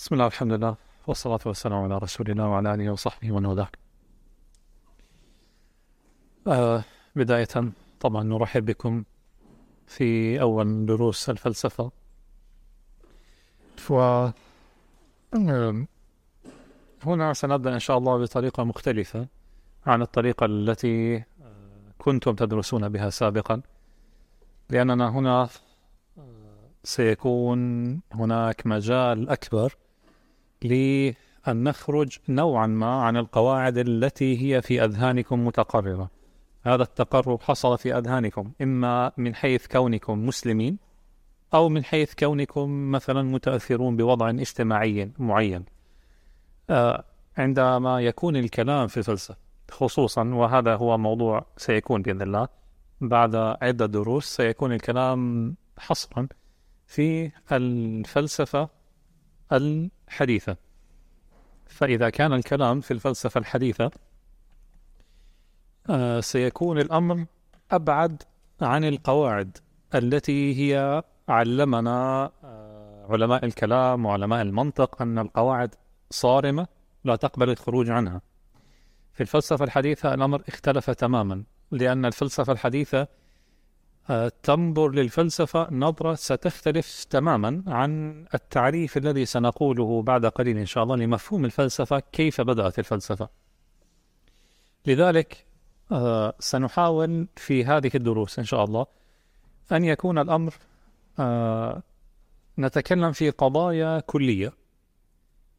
بسم الله الحمد لله والصلاة والسلام على رسول الله وعلى آله وصحبه ومن والاه. آه بداية طبعا نرحب بكم في أول دروس الفلسفة. ف هنا سنبدأ إن شاء الله بطريقة مختلفة عن الطريقة التي آه، كنتم تدرسون بها سابقا لأننا هنا آه، سيكون هناك مجال أكبر لأن نخرج نوعا ما عن القواعد التي هي في أذهانكم متقررة. هذا التقرب حصل في أذهانكم إما من حيث كونكم مسلمين أو من حيث كونكم مثلا متأثرون بوضع اجتماعي معين. آه، عندما يكون الكلام في الفلسفة خصوصا وهذا هو موضوع سيكون بإذن الله بعد عدة دروس سيكون الكلام حصرا في الفلسفة الحديثة. فإذا كان الكلام في الفلسفة الحديثة آه، سيكون الأمر أبعد عن القواعد التي هي علمنا آه، علماء الكلام وعلماء المنطق أن القواعد صارمة لا تقبل الخروج عنها. في الفلسفة الحديثة الأمر اختلف تماما لأن الفلسفة الحديثة تنظر للفلسفة نظرة ستختلف تماما عن التعريف الذي سنقوله بعد قليل إن شاء الله لمفهوم الفلسفة كيف بدأت الفلسفة. لذلك آه، سنحاول في هذه الدروس إن شاء الله أن يكون الأمر آه، نتكلم في قضايا كلية.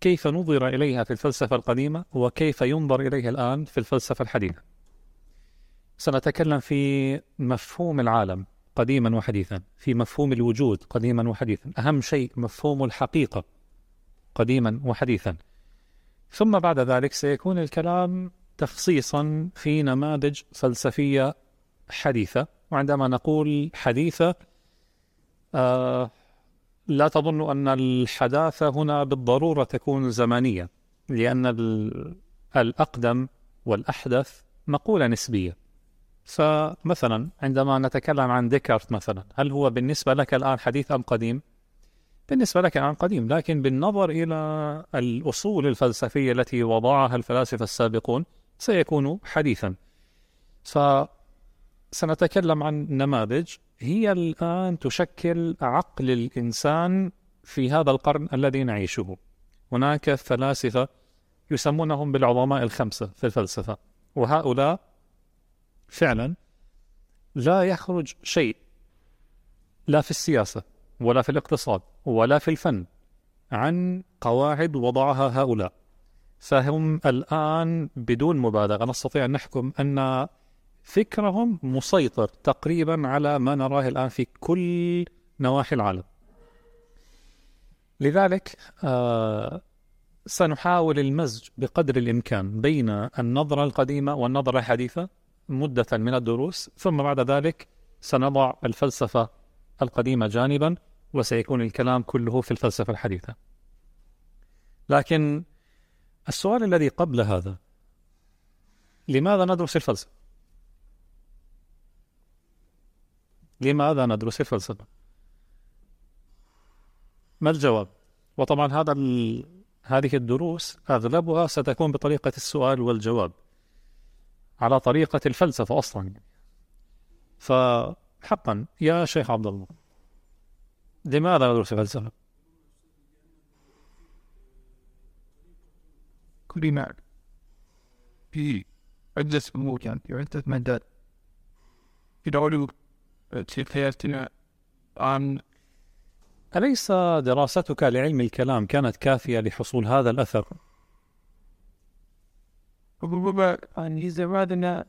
كيف نظر إليها في الفلسفة القديمة وكيف ينظر إليها الآن في الفلسفة الحديثة. سنتكلم في مفهوم العالم قديما وحديثا في مفهوم الوجود قديما وحديثا. أهم شيء مفهوم الحقيقة قديما وحديثا. ثم بعد ذلك سيكون الكلام تخصيصا في نماذج فلسفية حديثة. وعندما نقول حديثة آه لا تظن أن الحداثة هنا بالضرورة تكون زمانية لأن الأقدم والأحدث مقولة نسبية. فمثلا عندما نتكلم عن ديكارت مثلا هل هو بالنسبة لك الآن حديث أم قديم؟ بالنسبة لك الآن قديم لكن بالنظر إلى الأصول الفلسفية التي وضعها الفلاسفة السابقون سيكون حديثا. فسنتكلم عن نماذج. هي الآن تشكل عقل الإنسان في هذا القرن الذي نعيشه. هناك فلاسفة يسمونهم بالعظماء الخمسة في الفلسفة وهؤلاء فعلا لا يخرج شيء لا في السياسة ولا في الاقتصاد ولا في الفن عن قواعد وضعها هؤلاء. فهم الآن بدون مبالغة نستطيع أن نحكم أن فكرهم مسيطر تقريبا على ما نراه الآن في كل نواحي العالم. لذلك آه سنحاول المزج بقدر الإمكان بين النظرة القديمة والنظرة الحديثة. مدة من الدروس ثم بعد ذلك سنضع الفلسفة القديمة جانبا وسيكون الكلام كله في الفلسفة الحديثة لكن السؤال الذي قبل هذا لماذا ندرس الفلسفة؟ لماذا ندرس الفلسفة؟ ما الجواب؟ وطبعا هذا هذه الدروس أغلبها ستكون بطريقة السؤال والجواب على طريقة الفلسفة أصلا فحقا يا شيخ عبد الله لماذا ندرس الفلسفة؟ كل ما في عدة أمور يعني في عدة مادات في العلوم في حياتنا عن أليس دراستك لعلم الكلام كانت كافية لحصول هذا الأثر؟ ربما يعني زماننا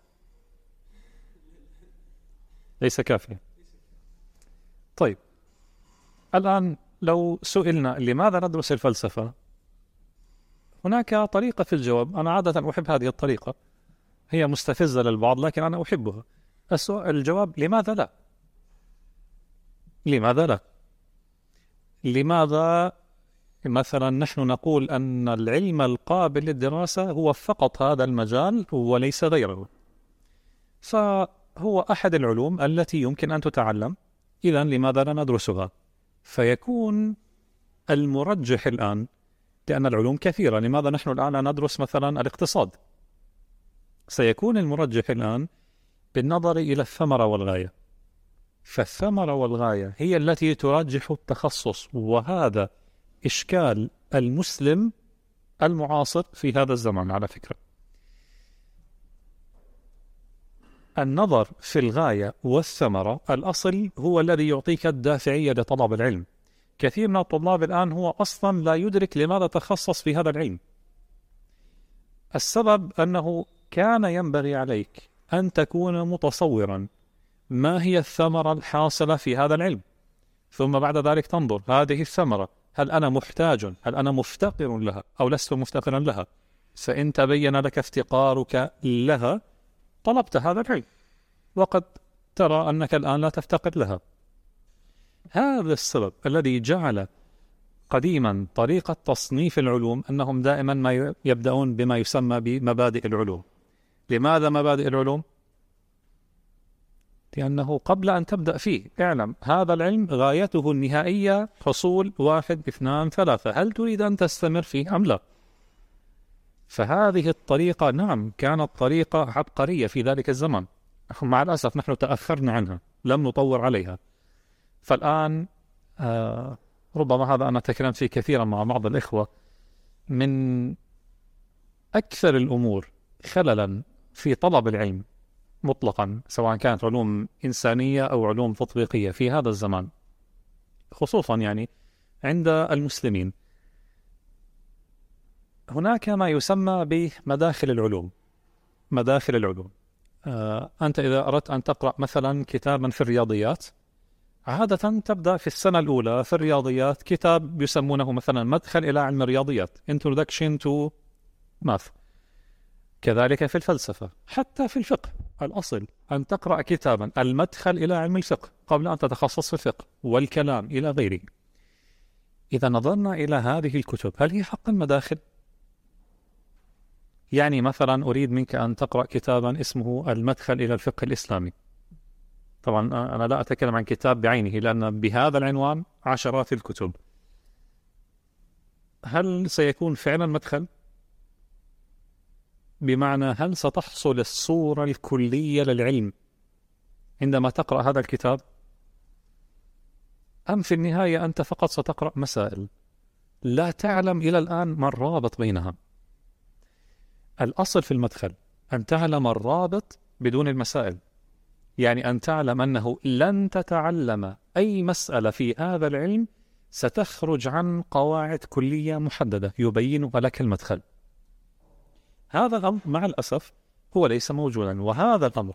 ليس كافيا. طيب. الآن لو سئلنا لماذا ندرس الفلسفة؟ هناك طريقة في الجواب. أنا عادة أحب هذه الطريقة. هي مستفزة للبعض لكن أنا أحبها. السؤال الجواب لماذا لا؟ لماذا لا؟ لماذا مثلا نحن نقول أن العلم القابل للدراسة هو فقط هذا المجال وليس غيره. فهو أحد العلوم التي يمكن أن تتعلم. إذا لماذا لا ندرسها؟ فيكون المرجح الآن لأن العلوم كثيرة. لماذا نحن الآن ندرس مثلا الاقتصاد؟ سيكون المرجح الآن بالنظر إلى الثمرة والغاية. فالثمرة والغاية هي التي ترجح التخصص وهذا إشكال المسلم المعاصر في هذا الزمان على فكرة. النظر في الغاية والثمرة الأصل هو الذي يعطيك الدافعية لطلب العلم. كثير من الطلاب الآن هو أصلا لا يدرك لماذا تخصص في هذا العلم. السبب أنه كان ينبغي عليك أن تكون متصورا. ما هي الثمرة الحاصلة في هذا العلم؟ ثم بعد ذلك تنظر. هذه الثمرة هل أنا محتاج؟ هل أنا مفتقر لها أو لست مفتقرا لها؟ فإن تبين لك افتقارك لها طلبت هذا العلم. وقد ترى أنك الآن لا تفتقر لها. هذا السبب الذي جعل قديما طريقة تصنيف العلوم أنهم دائما ما يبدأون بما يسمى بمبادئ العلوم. لماذا مبادئ العلوم؟ لأنه قبل أن تبدأ فيه. اعلم هذا العلم غايته النهائية حصول واحد اثنان ثلاثة. هل تريد أن تستمر فيه أم لا؟ فهذه الطريقة نعم كانت طريقة عبقرية في ذلك الزمن. مع الأسف نحن تأخرنا عنها لم نطور عليها. فالآن آه ربما هذا أنا تكلمت فيه كثيرا مع بعض الإخوة. من أكثر الأمور خللا في طلب العلم مطلقا سواء كانت علوم إنسانية أو علوم تطبيقية في هذا الزمان خصوصا يعني عند المسلمين. هناك ما يسمى بمداخل العلوم. مداخل العلوم. آه أنت إذا أردت أن تقرأ مثلا كتابا في الرياضيات عادة تبدأ في السنة الأولى في الرياضيات كتاب يسمونه مثلا مدخل إلى علم الرياضيات Introduction to Math. كذلك في الفلسفة حتى في الفقه. الأصل أن تقرأ كتابا المدخل إلى علم الفقه قبل أن تتخصص في الفقه والكلام إلى غيره إذا نظرنا إلى هذه الكتب هل هي حقا مداخل؟ يعني مثلا أريد منك أن تقرأ كتابا اسمه المدخل إلى الفقه الإسلامي طبعا أنا لا أتكلم عن كتاب بعينه لأن بهذا العنوان عشرات الكتب هل سيكون فعلا مدخل؟ بمعنى هل ستحصل الصورة الكلية للعلم عندما تقرأ هذا الكتاب؟ أم في النهاية أنت فقط ستقرأ مسائل لا تعلم إلى الآن ما الرابط بينها الأصل في المدخل أن تعلم الرابط بدون المسائل يعني أن تعلم أنه لن تتعلم أي مسألة في هذا العلم ستخرج عن قواعد كلية محددة يبينها لك المدخل هذا الأمر مع الأسف هو ليس موجودا وهذا الأمر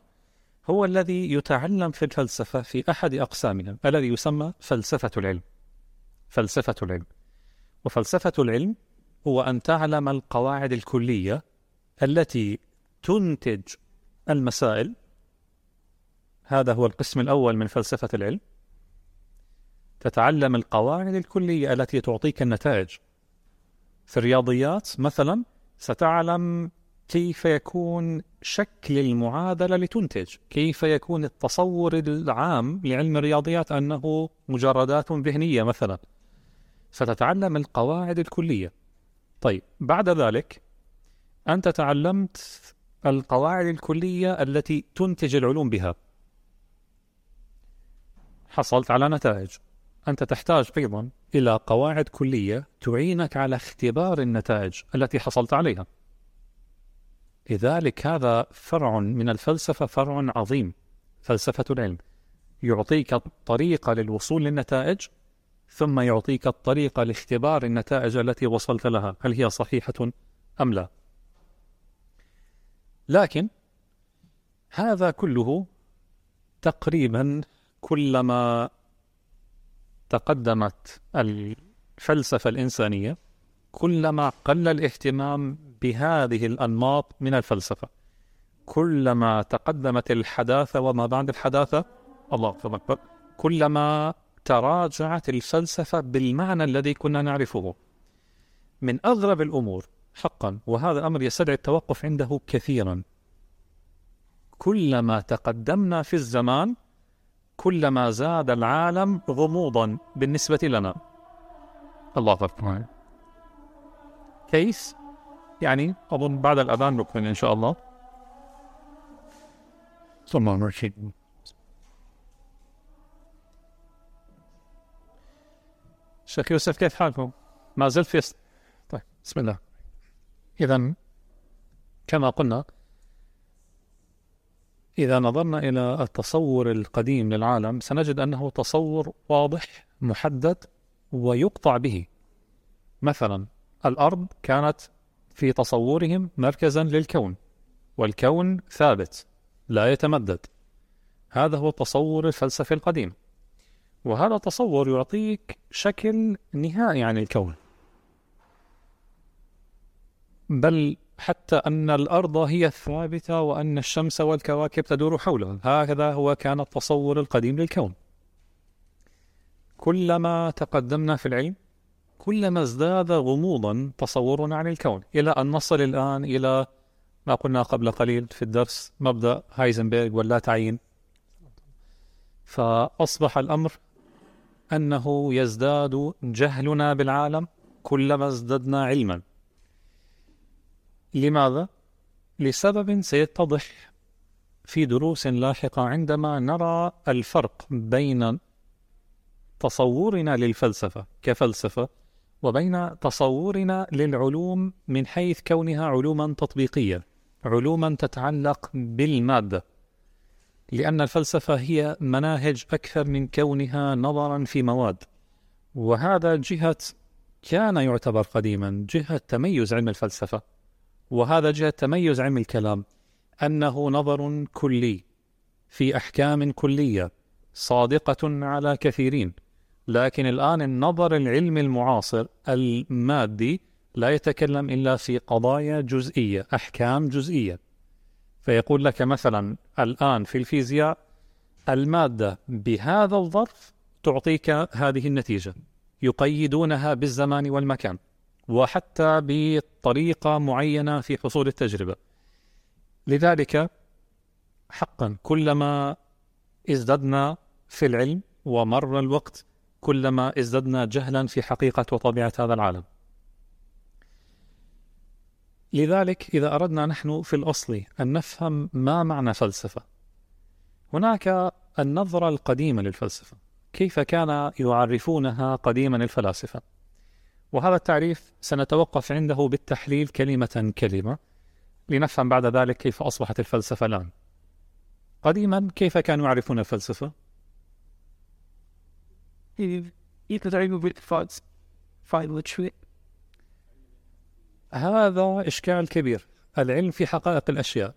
هو الذي يتعلم في الفلسفة في أحد أقسامها الذي يسمى فلسفة العلم. فلسفة العلم. وفلسفة العلم هو أن تعلم القواعد الكلية التي تنتج المسائل. هذا هو القسم الأول من فلسفة العلم. تتعلم القواعد الكلية التي تعطيك النتائج. في الرياضيات مثلا ستعلم كيف يكون شكل المعادلة لتنتج كيف يكون التصور العام لعلم الرياضيات أنه مجردات ذهنية مثلا. فتتعلم القواعد الكلية. طيب بعد ذلك أنت تعلمت القواعد الكلية التي تنتج العلوم بها. حصلت على نتائج. أنت تحتاج أيضا إلى قواعد كلية تعينك على اختبار النتائج التي حصلت عليها. لذلك هذا فرع من الفلسفة فرع عظيم فلسفة العلم. يعطيك الطريقة للوصول للنتائج ثم يعطيك الطريقة لاختبار النتائج التي وصلت لها. هل هي صحيحة أم لا؟ لكن هذا كله تقريبا كلما تقدمت الفلسفة الإنسانية كلما قل الاهتمام بهذه الأنماط من الفلسفة. كلما تقدمت الحداثة وما بعد الحداثة الله أكبر كلما تراجعت الفلسفة بالمعنى الذي كنا نعرفه. من أغرب الأمور حقا وهذا أمر يستدعي التوقف عنده كثيرا كلما تقدمنا في الزمان كلما زاد العالم غموضا بالنسبة لنا. الله أكبر كيس؟ يعني أظن بعد الأذان نكمل إن شاء الله. الله عليه شيخ يوسف كيف حالكم؟ ما زلت في طيب بسم الله. إذا كما قلنا إذا نظرنا إلى التصور القديم للعالم سنجد أنه تصور واضح محدد ويقطع به. مثلا الأرض كانت في تصورهم مركزا للكون والكون ثابت لا يتمدد. هذا هو التصور الفلسفي القديم. وهذا التصور يعطيك شكل نهائي عن الكون. بل حتى أن الأرض هي الثابتة وأن الشمس والكواكب تدور حولها. هكذا هو كان التصور القديم للكون. كلما تقدمنا في العلم كلما ازداد غموضا تصورنا عن الكون. إلى أن نصل الآن إلى ما قلنا قبل قليل في الدرس مبدأ هايزنبرغ واللا تعيين. فأصبح الأمر أنه يزداد جهلنا بالعالم كلما ازددنا علما. لماذا؟ لسبب سيتضح في دروس لاحقة عندما نرى الفرق بين تصورنا للفلسفة كفلسفة وبين تصورنا للعلوم من حيث كونها علوما تطبيقية علوما تتعلق بالمادة لأن الفلسفة هي مناهج أكثر من كونها نظرا في مواد وهذا جهة كان يعتبر قديما جهة تميز علم الفلسفة وهذا جهة تميز علم الكلام أنه نظر كلي في أحكام كلية صادقة على كثيرين لكن الآن النظر العلمي المعاصر المادي لا يتكلم إلا في قضايا جزئية أحكام جزئية. فيقول لك مثلا الآن في الفيزياء المادة بهذا الظرف تعطيك هذه النتيجة يقيدونها بالزمان والمكان. وحتى بطريقة معينة في حصول التجربة. لذلك حقا كلما ازددنا في العلم ومر الوقت كلما ازددنا جهلا في حقيقة وطبيعة هذا العالم. لذلك إذا أردنا نحن في الأصل أن نفهم ما معنى فلسفة هناك النظرة القديمة للفلسفة. كيف كان يعرفونها قديما الفلاسفة؟ وهذا التعريف سنتوقف عنده بالتحليل كلمة كلمة لنفهم بعد ذلك كيف أصبحت الفلسفة الآن. قديما كيف كانوا يعرفون الفلسفة؟ هذا إشكال كبير العلم في حقائق الأشياء.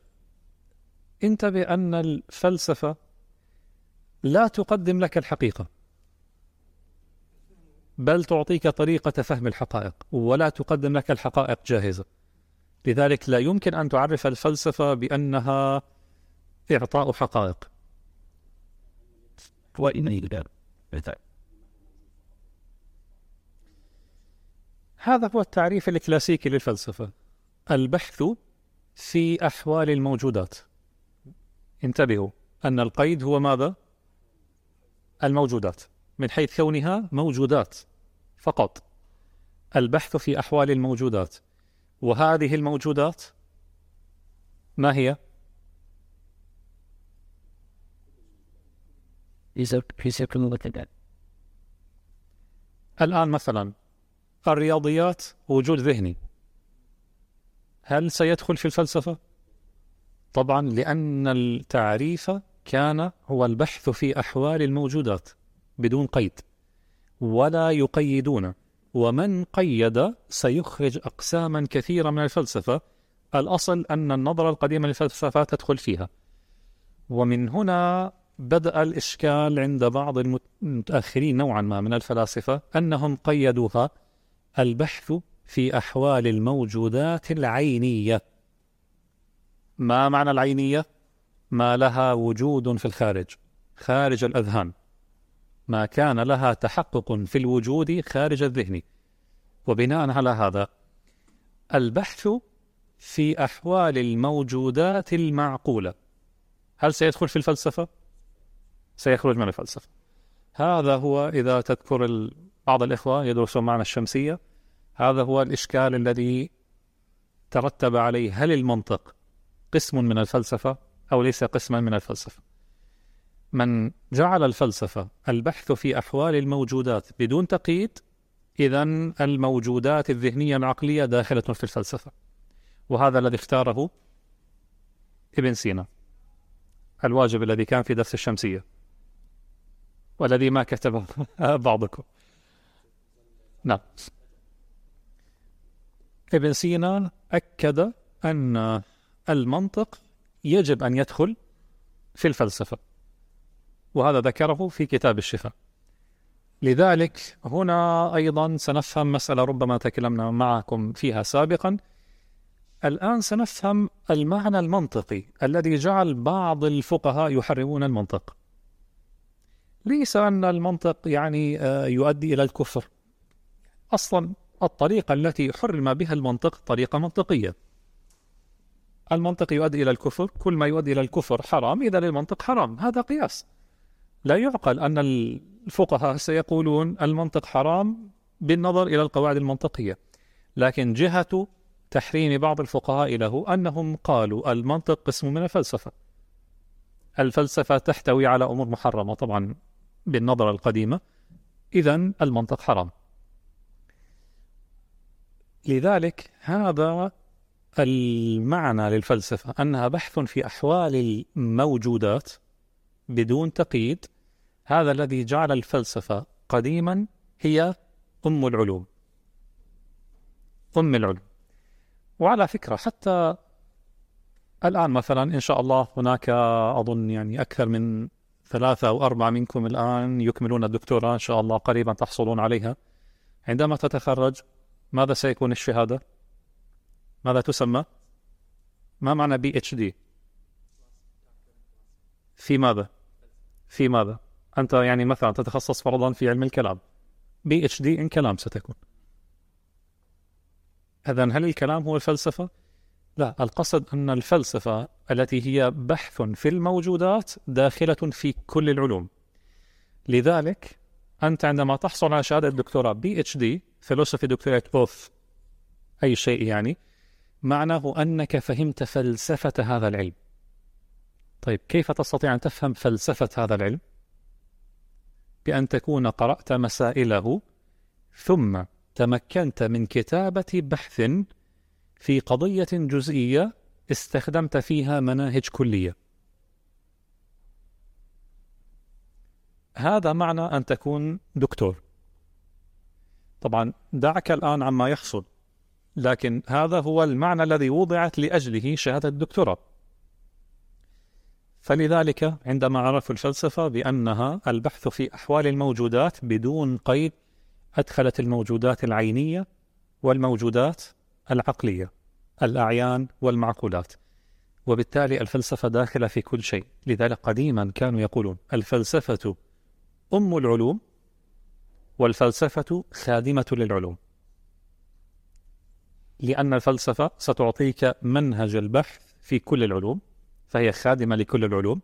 انتبه أن الفلسفة لا تقدم لك الحقيقة. بل تعطيك طريقة فهم الحقائق ولا تقدم لك الحقائق جاهزة. لذلك لا يمكن أن تعرف الفلسفة بأنها إعطاء حقائق. هذا هو التعريف الكلاسيكي للفلسفة. البحث في أحوال الموجودات. انتبهوا أن القيد هو ماذا؟ الموجودات. من حيث كونها موجودات. فقط. البحث في أحوال الموجودات. وهذه الموجودات ما هي؟ الآن مثلا الرياضيات وجود ذهني. هل سيدخل في الفلسفة؟ طبعا لأن التعريف كان هو البحث في أحوال الموجودات بدون قيد. ولا يقيدون. ومن قيد سيخرج أقساما كثيرة من الفلسفة. الأصل أن النظرة القديمة للفلسفة تدخل فيها. ومن هنا بدأ الإشكال عند بعض المتأخرين نوعا ما من الفلاسفة أنهم قيدوها. البحث في أحوال الموجودات العينية. ما معنى العينية؟ ما لها وجود في الخارج. خارج الأذهان. ما كان لها تحقق في الوجود خارج الذهن. وبناء على هذا البحث في أحوال الموجودات المعقولة. هل سيدخل في الفلسفة؟ سيخرج من الفلسفة. هذا هو إذا تذكر بعض الإخوة يدرسون معنا الشمسية هذا هو الإشكال الذي ترتب عليه. هل المنطق قسم من الفلسفة أو ليس قسما من الفلسفة؟ من جعل الفلسفة البحث في أحوال الموجودات بدون تقييد إذا الموجودات الذهنية العقلية داخلة في الفلسفة. وهذا الذي اختاره ابن سينا الواجب الذي كان في درس الشمسية والذي ما كتبه بعضكم. نعم. ابن سينا أكد أن المنطق يجب أن يدخل في الفلسفة. وهذا ذكره في كتاب الشفاء. لذلك هنا أيضا سنفهم مسألة ربما تكلمنا معكم فيها سابقا. الآن سنفهم المعنى المنطقي الذي جعل بعض الفقهاء يحرمون المنطق. ليس أن المنطق يعني آه، يؤدي إلى الكفر. أصلا الطريقة التي حرم بها المنطق طريقة منطقية. المنطق يؤدي إلى الكفر كل ما يؤدي إلى الكفر حرام إذا المنطق حرام. هذا قياس. لا يعقل أن الفقهاء سيقولون المنطق حرام بالنظر إلى القواعد المنطقية. لكن جهة تحريم بعض الفقهاء له أنهم قالوا المنطق قسم من الفلسفة. الفلسفة تحتوي على أمور محرمة طبعا بالنظرة القديمة. إذا المنطق حرام. لذلك هذا المعنى للفلسفة أنها بحث في أحوال الموجودات بدون تقييد هذا الذي جعل الفلسفة قديما هي أم العلوم أم العلوم وعلى فكرة حتى الآن مثلا إن شاء الله هناك أظن يعني أكثر من ثلاثة أو أربعة منكم الآن يكملون الدكتوراه إن شاء الله قريبا تحصلون عليها عندما تتخرج ماذا سيكون الشهادة؟ ماذا تسمى؟ ما معنى بي اتش دي؟ في ماذا؟ في ماذا؟ أنت يعني مثلا تتخصص فرضا في علم الكلام PhD in كلام ستكون إذا هل الكلام هو الفلسفة؟ لا القصد أن الفلسفة التي هي بحث في الموجودات داخلة في كل العلوم لذلك أنت عندما تحصل على شهادة دكتوراه PhD philosophy دكتوراه of أي شيء يعني معناه أنك فهمت فلسفة هذا العلم طيب كيف تستطيع أن تفهم فلسفة هذا العلم؟ بأن تكون قرأت مسائله ثم تمكنت من كتابة بحث في قضية جزئية استخدمت فيها مناهج كلية. هذا معنى أن تكون دكتور. طبعا دعك الآن عما يحصل، لكن هذا هو المعنى الذي وضعت لأجله شهادة الدكتوراه. فلذلك عندما عرفوا الفلسفة بأنها البحث في أحوال الموجودات بدون قيد أدخلت الموجودات العينية والموجودات العقلية الأعيان والمعقولات. وبالتالي الفلسفة داخلة في كل شيء. لذلك قديما كانوا يقولون الفلسفة أم العلوم والفلسفة خادمة للعلوم. لأن الفلسفة ستعطيك منهج البحث في كل العلوم فهي خادمة لكل العلوم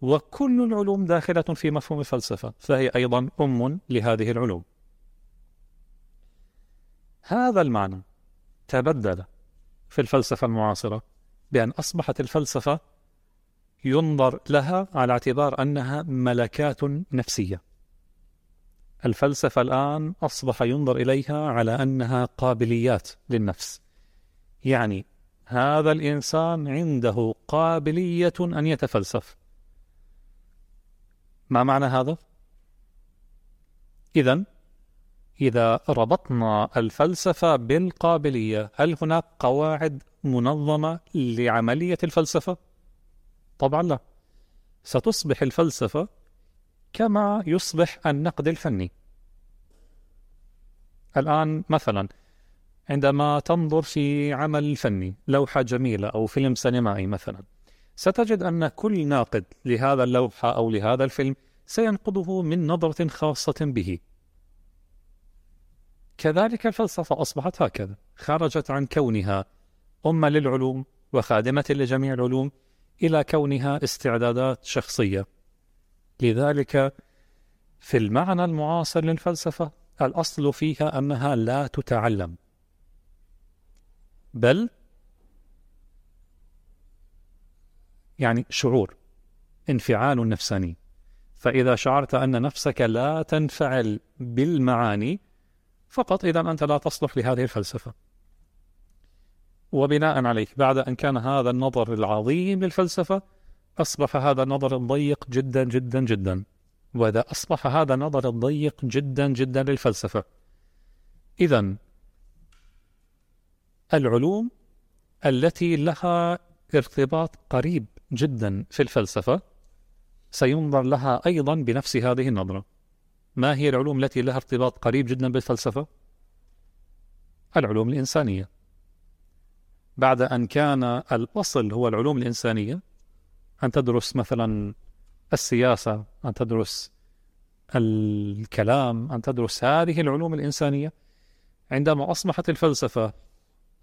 وكل العلوم داخلة في مفهوم الفلسفة فهي أيضا أم لهذه العلوم. هذا المعنى تبدل في الفلسفة المعاصرة بأن أصبحت الفلسفة ينظر لها على اعتبار أنها ملكات نفسية. الفلسفة الآن أصبح ينظر إليها على أنها قابليات للنفس يعني هذا الإنسان عنده قابلية أن يتفلسف ما معنى هذا؟ إذا إذا ربطنا الفلسفة بالقابلية هل هناك قواعد منظمة لعملية الفلسفة؟ طبعا لا ستصبح الفلسفة كما يصبح النقد الفني الآن مثلا عندما تنظر في عمل فني لوحة جميلة أو فيلم سينمائي مثلا ستجد أن كل ناقد لهذا اللوحة أو لهذا الفيلم سينقده من نظرة خاصة به. كذلك الفلسفة أصبحت هكذا. خرجت عن كونها أمة للعلوم وخادمة لجميع العلوم إلى كونها استعدادات شخصية. لذلك في المعنى المعاصر للفلسفة الأصل فيها أنها لا تتعلم. بل يعني شعور انفعال نفساني. فإذا شعرت أن نفسك لا تنفعل بالمعاني فقط إذا أنت لا تصلح لهذه الفلسفة. وبناء عليه بعد أن كان هذا النظر العظيم للفلسفة أصبح هذا النظر الضيق جدا جدا جدا. وإذا أصبح هذا النظر الضيق جدا جدا للفلسفة. إذا العلوم التي لها ارتباط قريب جدا في الفلسفة سينظر لها أيضا بنفس هذه النظرة ما هي العلوم التي لها ارتباط قريب جدا بالفلسفة؟ العلوم الإنسانية بعد أن كان الأصل هو العلوم الإنسانية أن تدرس مثلا السياسة أن تدرس الكلام أن تدرس هذه العلوم الإنسانية عندما أصبحت الفلسفة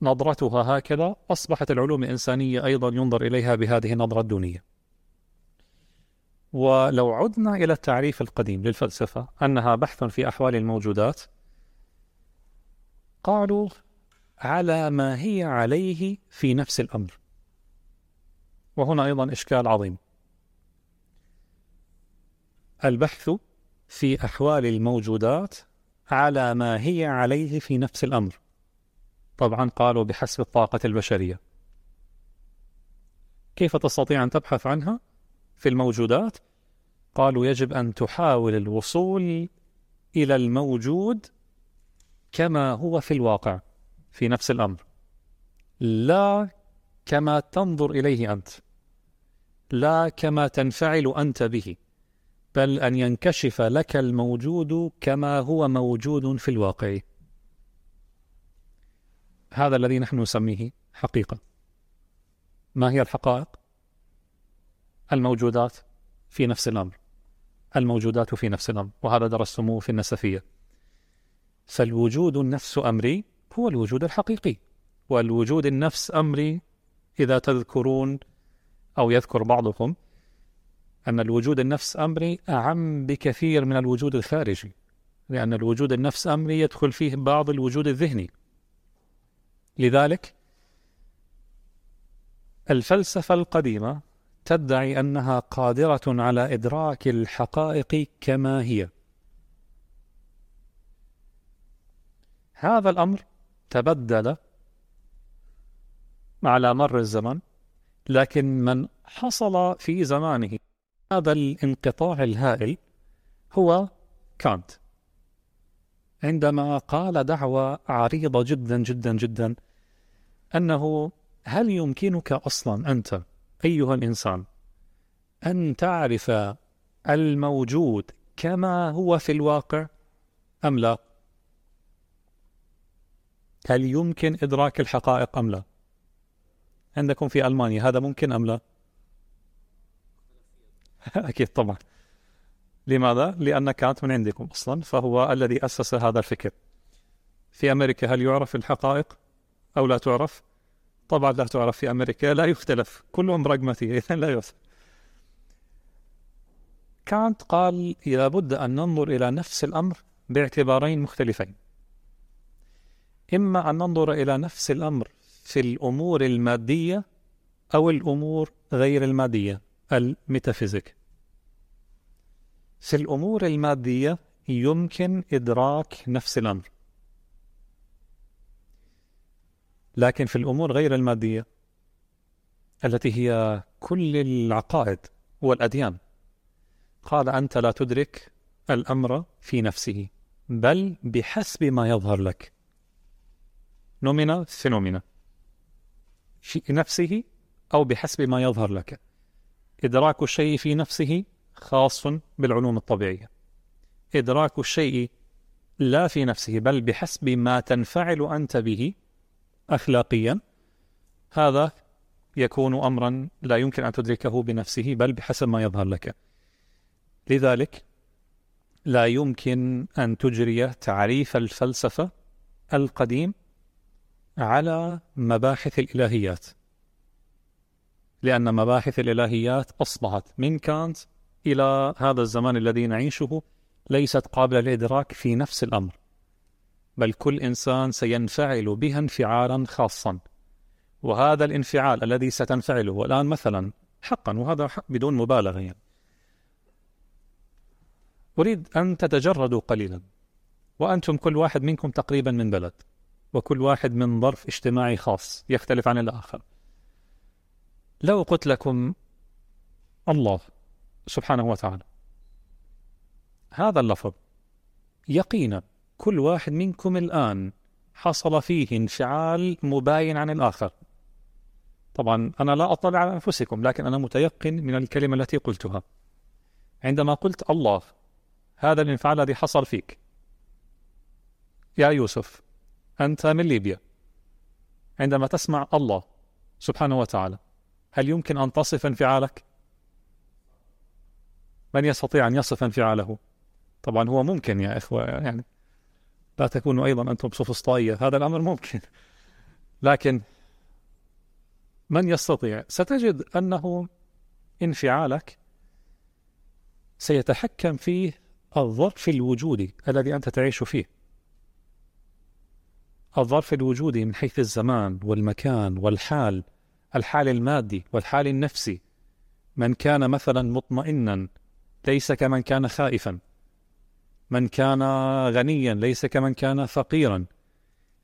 نظرتها هكذا أصبحت العلوم الإنسانية أيضا ينظر إليها بهذه النظرة الدونية. ولو عدنا إلى التعريف القديم للفلسفة أنها بحث في أحوال الموجودات قالوا على ما هي عليه في نفس الأمر. وهنا أيضا إشكال عظيم. البحث في أحوال الموجودات على ما هي عليه في نفس الأمر. طبعا قالوا بحسب الطاقة البشرية. كيف تستطيع أن تبحث عنها؟ في الموجودات قالوا يجب أن تحاول الوصول إلى الموجود كما هو في الواقع في نفس الأمر. لا كما تنظر إليه أنت. لا كما تنفعل أنت به. بل أن ينكشف لك الموجود كما هو موجود في الواقع. هذا الذي نحن نسميه حقيقة. ما هي الحقائق؟ الموجودات في نفس الأمر. الموجودات في نفس الأمر وهذا درستموه في النسفية. فالوجود النفس أمري هو الوجود الحقيقي والوجود النفس أمري إذا تذكرون أو يذكر بعضكم أن الوجود النفس أمري أعم بكثير من الوجود الخارجي لأن الوجود النفس أمري يدخل فيه بعض الوجود الذهني. لذلك الفلسفة القديمة تدعي أنها قادرة على إدراك الحقائق كما هي. هذا الأمر تبدل على مر الزمن لكن من حصل في زمانه هذا الانقطاع الهائل هو كانت. عندما قال دعوة عريضة جدا جدا جدا أنه هل يمكنك أصلا أنت أيها الإنسان أن تعرف الموجود كما هو في الواقع أم لا؟ هل يمكن إدراك الحقائق أم لا؟ عندكم في ألمانيا هذا ممكن أم لا؟ أكيد طبعا لماذا؟ لأن كانت من عندكم أصلا فهو الذي أسس هذا الفكر. في أمريكا هل يعرف الحقائق؟ أو لا تعرف؟ طبعا لا تعرف. في أمريكا لا يختلف. كلهم براغماتي إذا لا يوصف كانت قال لابد أن ننظر إلى نفس الأمر باعتبارين مختلفين. إما أن ننظر إلى نفس الأمر في الأمور المادية أو الأمور غير المادية الميتافيزيك. في الأمور المادية يمكن إدراك نفس الأمر. لكن في الأمور غير المادية التي هي كل العقائد والأديان قال أنت لا تدرك الأمر في نفسه بل بحسب ما يظهر لك. نومينا فينومينا في نفسه أو بحسب ما يظهر لك. إدراك الشيء في نفسه خاص بالعلوم الطبيعية. إدراك الشيء لا في نفسه بل بحسب ما تنفعل أنت به أخلاقيا هذا يكون أمرا لا يمكن أن تدركه بنفسه بل بحسب ما يظهر لك. لذلك لا يمكن أن تجري تعريف الفلسفة القديم على مباحث الإلهيات لأن مباحث الإلهيات أصبحت من كانت إلى هذا الزمان الذي نعيشه ليست قابلة للإدراك في نفس الأمر بل كل إنسان سينفعل بها انفعالا خاصا. وهذا الانفعال الذي ستنفعله والآن مثلا حقا وهذا حق بدون مبالغة يعني. أريد أن تتجردوا قليلا وأنتم كل واحد منكم تقريبا من بلد وكل واحد من ظرف اجتماعي خاص يختلف عن الآخر. لو قلت لكم الله سبحانه وتعالى. هذا اللفظ يقينا كل واحد منكم الآن حصل فيه انفعال مباين عن الآخر. طبعا أنا لا أطلع على أنفسكم لكن أنا متيقن من الكلمة التي قلتها. عندما قلت الله هذا الانفعال الذي حصل فيك. يا يوسف أنت من ليبيا. عندما تسمع الله سبحانه وتعالى هل يمكن أن تصف انفعالك؟ من يستطيع أن يصف انفعاله؟ طبعا هو ممكن يا إخوة يعني لا تكونوا أيضا أنتم سوفسطائية هذا الأمر ممكن. لكن من يستطيع؟ ستجد أنه انفعالك سيتحكم فيه الظرف الوجودي الذي أنت تعيش فيه. الظرف الوجودي من حيث الزمان والمكان والحال الحال المادي والحال النفسي. من كان مثلا مطمئنا ليس كمن كان خائفا. من كان غنيا ليس كمن كان فقيرا.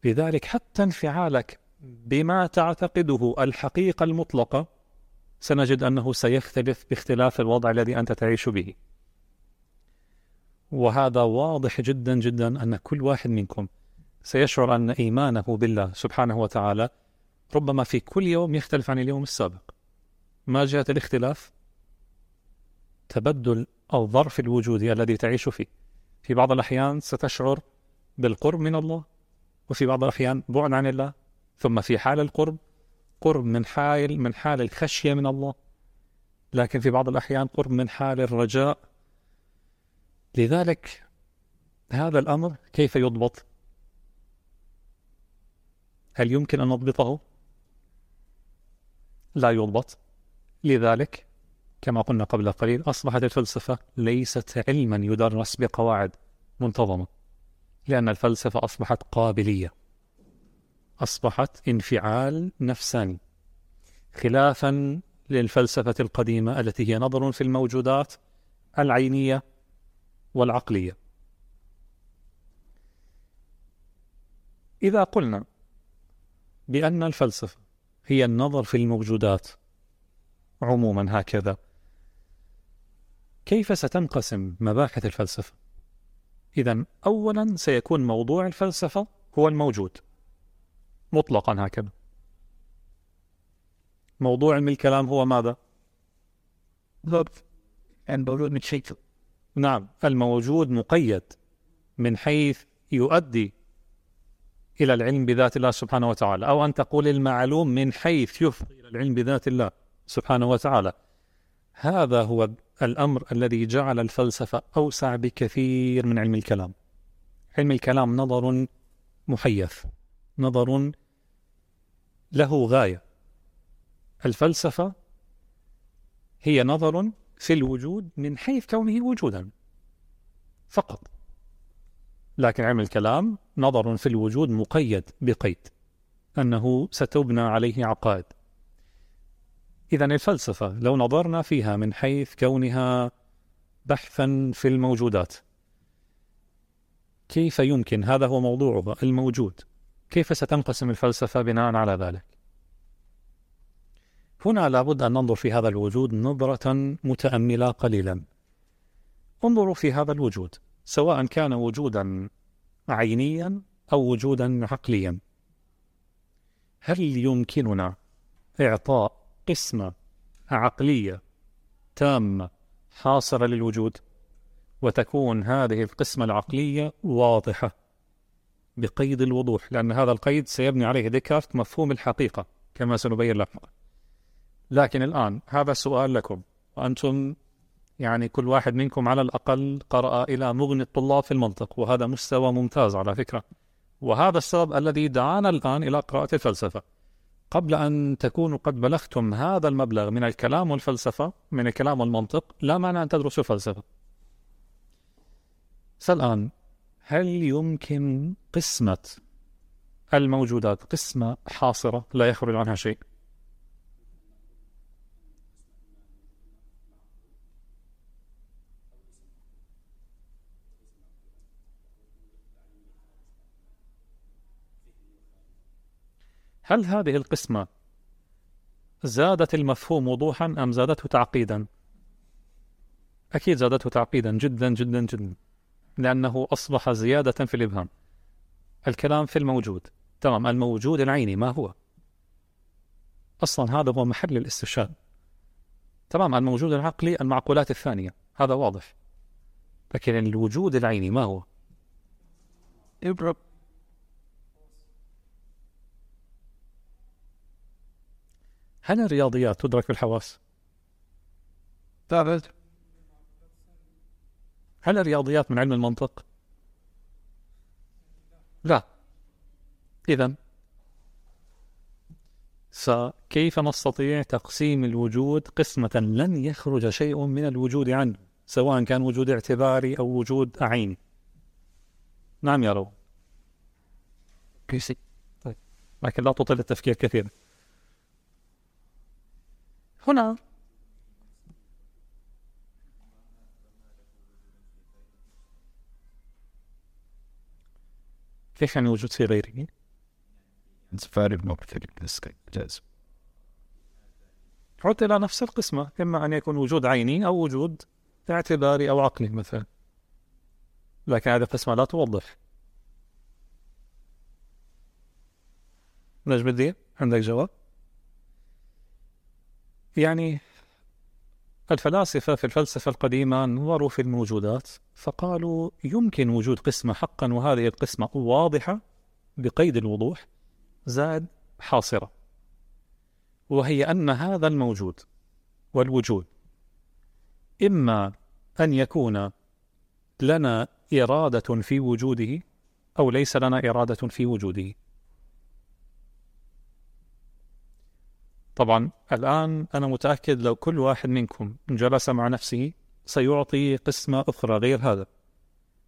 لذلك حتى انفعالك بما تعتقده الحقيقة المطلقة سنجد أنه سيختلف باختلاف الوضع الذي أنت تعيش به. وهذا واضح جدا جدا أن كل واحد منكم سيشعر أن إيمانه بالله سبحانه وتعالى ربما في كل يوم يختلف عن اليوم السابق. ما جهة الاختلاف؟ تبدل الظرف الوجودي الذي تعيش فيه. في بعض الأحيان ستشعر بالقرب من الله وفي بعض الأحيان بعد عن الله ثم في حال القرب قرب من حال من حال الخشية من الله. لكن في بعض الأحيان قرب من حال الرجاء. لذلك هذا الأمر كيف يضبط؟ هل يمكن أن نضبطه؟ لا يضبط. لذلك كما قلنا قبل قليل أصبحت الفلسفة ليست علما يدرس بقواعد منتظمة لأن الفلسفة أصبحت قابلية أصبحت انفعال نفساني خلافا للفلسفة القديمة التي هي نظر في الموجودات العينية والعقلية. إذا قلنا بأن الفلسفة هي النظر في الموجودات عموما هكذا كيف ستنقسم مباحث الفلسفة؟ إذا أولا سيكون موضوع الفلسفة هو الموجود مطلقا هكذا موضوع علم الكلام هو ماذا؟ الموجود من شيء نعم الموجود مقيد من حيث يؤدي إلى العلم بذات الله سبحانه وتعالى أو أن تقول المعلوم من حيث يفضي إلى العلم بذات الله سبحانه وتعالى هذا هو الأمر الذي جعل الفلسفة أوسع بكثير من علم الكلام. علم الكلام نظر محيث نظر له غاية. الفلسفة هي نظر في الوجود من حيث كونه وجودا فقط. لكن علم الكلام نظر في الوجود مقيد بقيد أنه ستبنى عليه عقائد. إذا الفلسفة لو نظرنا فيها من حيث كونها بحثا في الموجودات كيف يمكن؟ هذا هو موضوعها الموجود. كيف ستنقسم الفلسفة بناء على ذلك؟ هنا لابد أن ننظر في هذا الوجود نظرة متأملة قليلا. انظروا في هذا الوجود سواء كان وجودا عينيا أو وجودا عقليا. هل يمكننا إعطاء قسمة عقلية تامة حاصرة للوجود وتكون هذه القسمة العقلية واضحة بقيد الوضوح لأن هذا القيد سيبني عليه ديكارت مفهوم الحقيقة كما سنبين لاحقا لكن الآن هذا السؤال لكم وأنتم يعني كل واحد منكم على الأقل قرأ إلى مغني الطلاب في المنطق وهذا مستوى ممتاز على فكرة. وهذا السبب الذي دعانا الآن إلى قراءة الفلسفة. قبل أن تكونوا قد بلغتم هذا المبلغ من الكلام والفلسفة من الكلام والمنطق لا معنى أن تدرسوا الفلسفة فالآن هل يمكن قسمة الموجودات قسمة حاصرة لا يخرج عنها شيء؟ هل هذه القسمة زادت المفهوم وضوحا أم زادته تعقيدا؟ أكيد زادته تعقيدا جدا جدا جدا لأنه أصبح زيادة في الإبهام. الكلام في الموجود. تمام الموجود العيني ما هو؟ أصلا هذا هو محل الاستشهاد. تمام الموجود العقلي المعقولات الثانية. هذا واضح. لكن الوجود العيني ما هو؟ إبرة هل الرياضيات تدرك بالحواس؟ ثابت. هل الرياضيات من علم المنطق؟ لا. إذا فكيف نستطيع تقسيم الوجود قسمة لن يخرج شيء من الوجود عنه سواء كان وجود اعتباري أو وجود عيني. نعم يا رو. طيب. لكن لا تطيل التفكير كثيرا. هنا كيف يعني وجود في غيره؟ It's very this case. عدت إلى نفس القسمة إما أن يكون وجود عيني أو وجود اعتباري أو عقلي مثلا لكن هذه القسمة لا توضح نجم الدين عندك جواب؟ يعني الفلاسفة في الفلسفة القديمة نظروا في الموجودات فقالوا يمكن وجود قسمة حقا وهذه القسمة واضحة بقيد الوضوح زاد حاصرة وهي أن هذا الموجود والوجود إما أن يكون لنا إرادة في وجوده أو ليس لنا إرادة في وجوده. طبعا الآن أنا متأكد لو كل واحد منكم جلس مع نفسه سيعطي قسمة أخرى غير هذا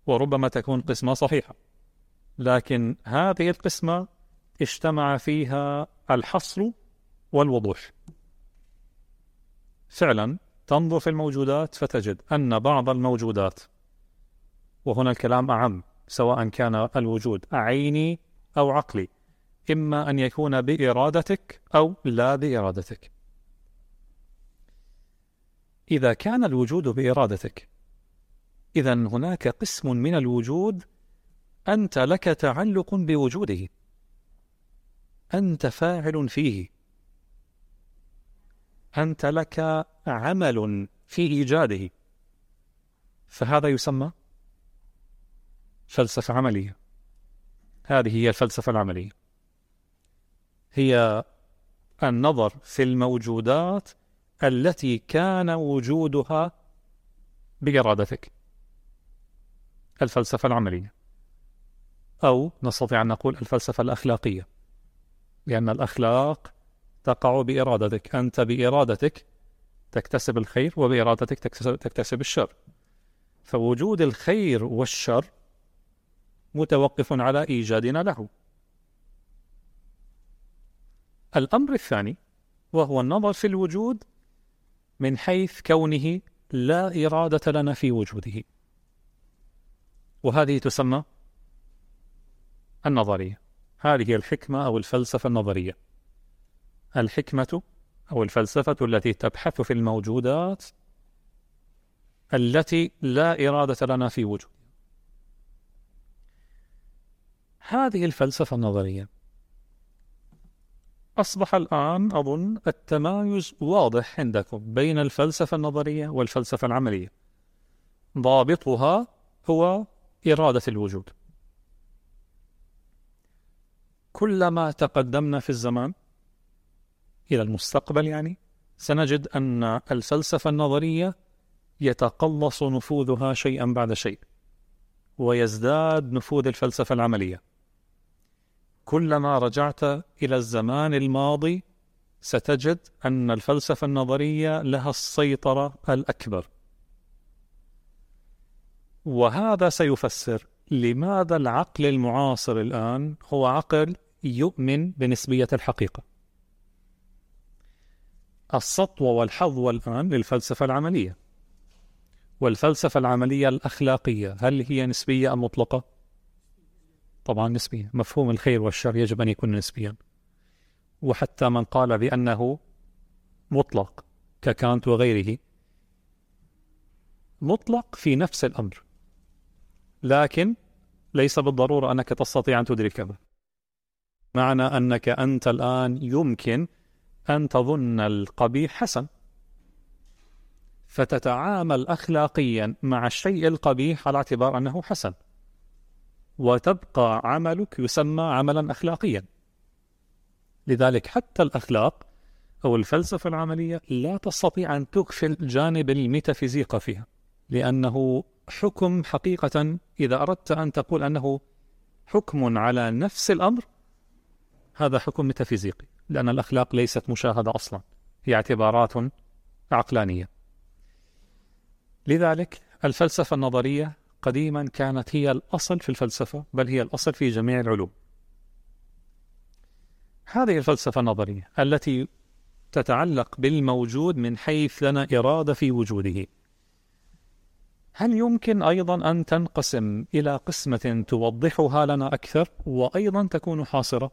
وربما تكون قسمة صحيحة. لكن هذه القسمة اجتمع فيها الحصر والوضوح. فعلا تنظر في الموجودات فتجد أن بعض الموجودات وهنا الكلام أعم سواء كان الوجود عيني أو عقلي إما أن يكون بإرادتك أو لا بإرادتك. إذا كان الوجود بإرادتك إذا هناك قسم من الوجود أنت لك تعلق بوجوده. أنت فاعل فيه. أنت لك عمل في إيجاده. فهذا يسمى فلسفة عملية. هذه هي الفلسفة العملية. هي النظر في الموجودات التي كان وجودها بإرادتك الفلسفة العملية. أو نستطيع أن نقول الفلسفة الأخلاقية. لأن الأخلاق تقع بإرادتك. أنت بإرادتك تكتسب الخير وبإرادتك تكتسب الشر. فوجود الخير والشر متوقف على إيجادنا له. الأمر الثاني وهو النظر في الوجود من حيث كونه لا إرادة لنا في وجوده. وهذه تسمى النظرية. هذه هي الحكمة أو الفلسفة النظرية. الحكمة أو الفلسفة التي تبحث في الموجودات التي لا إرادة لنا في وجود هذه الفلسفة النظرية أصبح الآن أظن التمايز واضح عندكم بين الفلسفة النظرية والفلسفة العملية. ضابطها هو إرادة الوجود. كلما تقدمنا في الزمان إلى المستقبل يعني سنجد أن الفلسفة النظرية يتقلص نفوذها شيئا بعد شيء ويزداد نفوذ الفلسفة العملية. كلما رجعت إلى الزمان الماضي ستجد أن الفلسفة النظرية لها السيطرة الأكبر. وهذا سيفسر لماذا العقل المعاصر الآن هو عقل يؤمن بنسبية الحقيقة. السطوة والحظوة الآن للفلسفة العملية. والفلسفة العملية الأخلاقية هل هي نسبية أم مطلقة؟ طبعا نسبية مفهوم الخير والشر يجب أن يكون نسبيا. وحتى من قال بأنه مطلق ككانت وغيره مطلق في نفس الأمر لكن ليس بالضرورة أنك تستطيع أن تدركه معنى أنك أنت الآن يمكن أن تظن القبيح حسن. فتتعامل أخلاقيا مع الشيء القبيح على اعتبار أنه حسن. وتبقى عملك يسمى عملا أخلاقيا. لذلك حتى الأخلاق أو الفلسفة العملية لا تستطيع أن تغفل جانب الميتافيزيقا فيها لأنه حكم حقيقة إذا أردت أن تقول أنه حكم على نفس الأمر هذا حكم ميتافيزيقي لأن الأخلاق ليست مشاهدة أصلا هي اعتبارات عقلانية. لذلك الفلسفة النظرية قديما كانت هي الأصل في الفلسفة بل هي الأصل في جميع العلوم. هذه الفلسفة النظرية التي تتعلق بالموجود من حيث لنا إرادة في وجوده. هل يمكن أيضا أن تنقسم إلى قسمة توضحها لنا أكثر وأيضا تكون حاصرة؟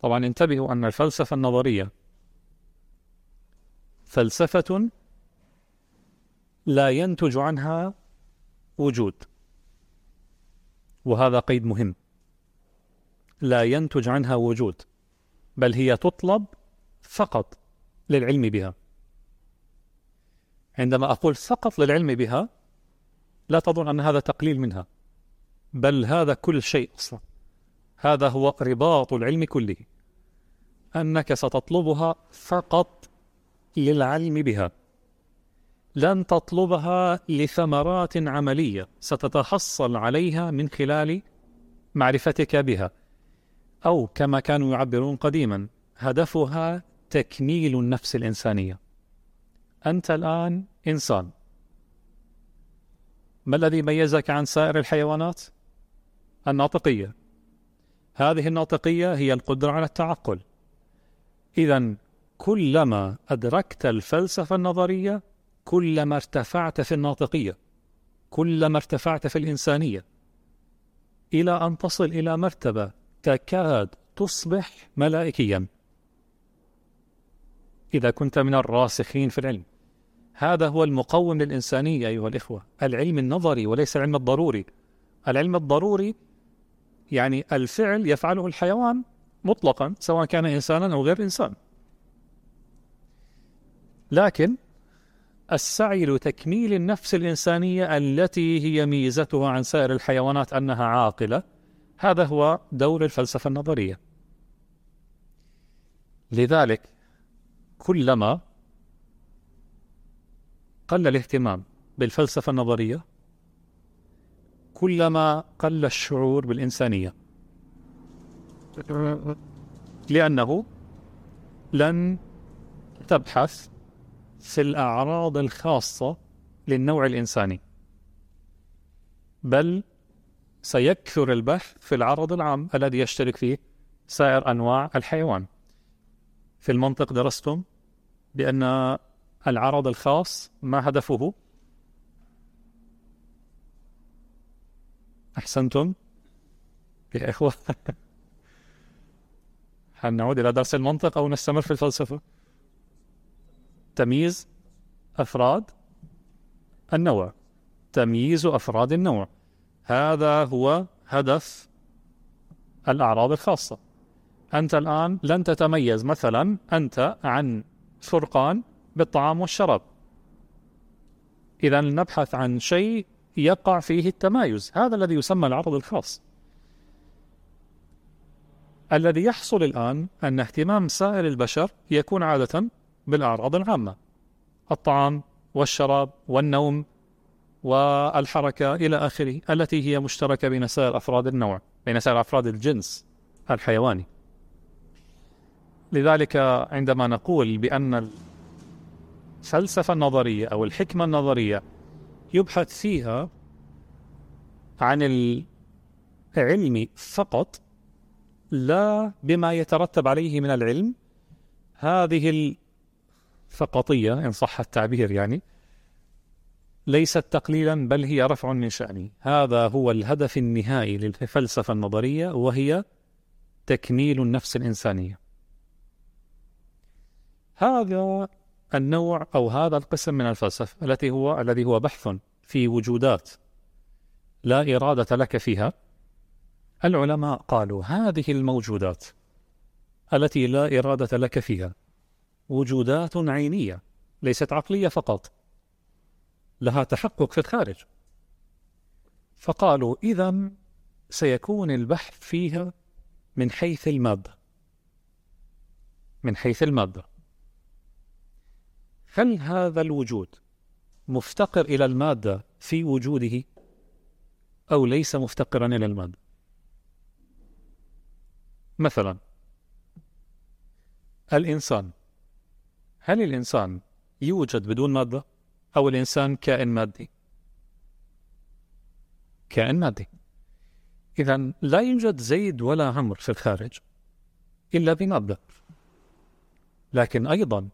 طبعا انتبهوا أن الفلسفة النظرية فلسفة لا ينتج عنها وجود. وهذا قيد مهم. لا ينتج عنها وجود بل هي تطلب فقط للعلم بها. عندما أقول فقط للعلم بها لا تظن أن هذا تقليل منها بل هذا كل شيء أصلا. هذا هو رباط العلم كله أنك ستطلبها فقط للعلم بها. لن تطلبها لثمرات عملية ستتحصل عليها من خلال معرفتك بها أو كما كانوا يعبرون قديما هدفها تكميل النفس الإنسانية. أنت الآن إنسان. ما الذي ميزك عن سائر الحيوانات؟ الناطقية. هذه الناطقية هي القدرة على التعقل. إذا كلما أدركت الفلسفة النظرية كلما ارتفعت في الناطقية كلما ارتفعت في الإنسانية إلى أن تصل إلى مرتبة تكاد تصبح ملائكيا. إذا كنت من الراسخين في العلم هذا هو المقوم للإنسانية أيها الإخوة العلم النظري وليس العلم الضروري. العلم الضروري يعني الفعل يفعله الحيوان مطلقا سواء كان إنسانا أو غير إنسان. لكن السعي لتكميل النفس الإنسانية التي هي ميزتها عن سائر الحيوانات أنها عاقلة. هذا هو دور الفلسفة النظرية. لذلك كلما قل الاهتمام بالفلسفة النظرية كلما قل الشعور بالإنسانية. لأنه لن تبحث في الأعراض الخاصة للنوع الإنساني. بل سيكثر البحث في العرض العام الذي يشترك فيه سائر أنواع الحيوان. في المنطق درستم بأن العرض الخاص ما هدفه؟ أحسنتم؟ يا إخوة هل نعود إلى درس المنطق أو نستمر في الفلسفة؟ تمييز أفراد النوع. تمييز أفراد النوع. هذا هو هدف الأعراض الخاصة. أنت الآن لن تتميز. مثلا أنت عن فرقان بالطعام والشراب. إذا نبحث عن شيء يقع فيه التمايز. هذا الذي يسمى العرض الخاص. الذي يحصل الآن أن اهتمام سائر البشر يكون عادة بالأعراض العامة. الطعام والشراب والنوم والحركة إلى آخره التي هي مشتركة بين سائر أفراد النوع بين سائر أفراد الجنس الحيواني. لذلك عندما نقول بأن الفلسفة النظرية أو الحكمة النظرية يبحث فيها عن العلم فقط لا بما يترتب عليه من العلم هذه الفقطية إن صح التعبير يعني ليست تقليلا بل هي رفع من شأنه هذا هو الهدف النهائي للفلسفة النظرية وهي تكميل النفس الإنسانية. هذا النوع أو هذا القسم من الفلسفة التي هو الذي هو بحث في وجودات لا إرادة لك فيها. العلماء قالوا هذه الموجودات التي لا إرادة لك فيها وجودات عينية ليست عقلية فقط. لها تحقق في الخارج. فقالوا إذا سيكون البحث فيها من حيث المادة من حيث المادة هل هذا الوجود مفتقر إلى المادة في وجوده؟ أو ليس مفتقرا إلى المادة مثلا الإنسان هل الإنسان يوجد بدون مادة أو الإنسان كائن مادي؟ كائن مادي. إذا لا يوجد زيد ولا عمرو في الخارج إلا بمادة. لكن أيضا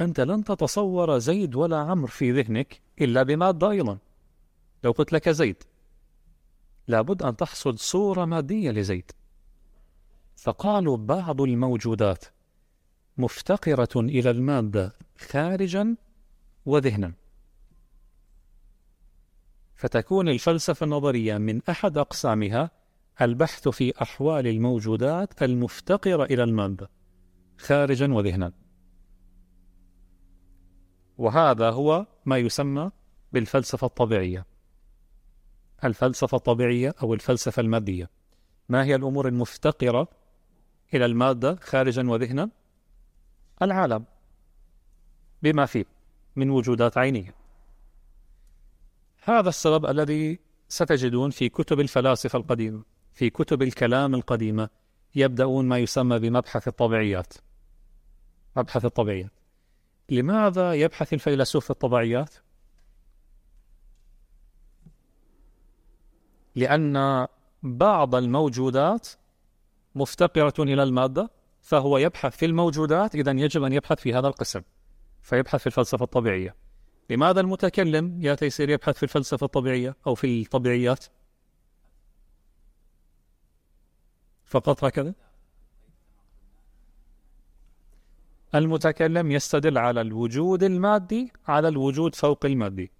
أنت لن تتصور زيد ولا عمرو في ذهنك إلا بمادة أيضا. لو قلت لك زيد لابد أن تحصل صورة مادية لزيد. فقالوا بعض الموجودات مفتقرة إلى المادة خارجا وذهنا. فتكون الفلسفة النظرية من أحد أقسامها البحث في أحوال الموجودات المفتقرة إلى المادة خارجا وذهنا. وهذا هو ما يسمى بالفلسفة الطبيعية. الفلسفة الطبيعية أو الفلسفة المادية. ما هي الأمور المفتقرة إلى المادة خارجا وذهنا؟ العالم بما فيه من وجودات عينية. هذا السبب الذي ستجدون في كتب الفلاسفة القديمة في كتب الكلام القديمة يبدأون ما يسمى بمبحث الطبيعيات. مبحث الطبيعيات. لماذا يبحث الفيلسوف في الطبيعيات؟ لأن بعض الموجودات مفتقرة إلى المادة فهو يبحث في الموجودات إذا يجب أن يبحث في هذا القسم فيبحث في الفلسفة الطبيعية. لماذا المتكلم يا يصير يبحث في الفلسفة الطبيعية أو في الطبيعيات؟ فقط هكذا؟ المتكلم يستدل على الوجود المادي على الوجود فوق المادي.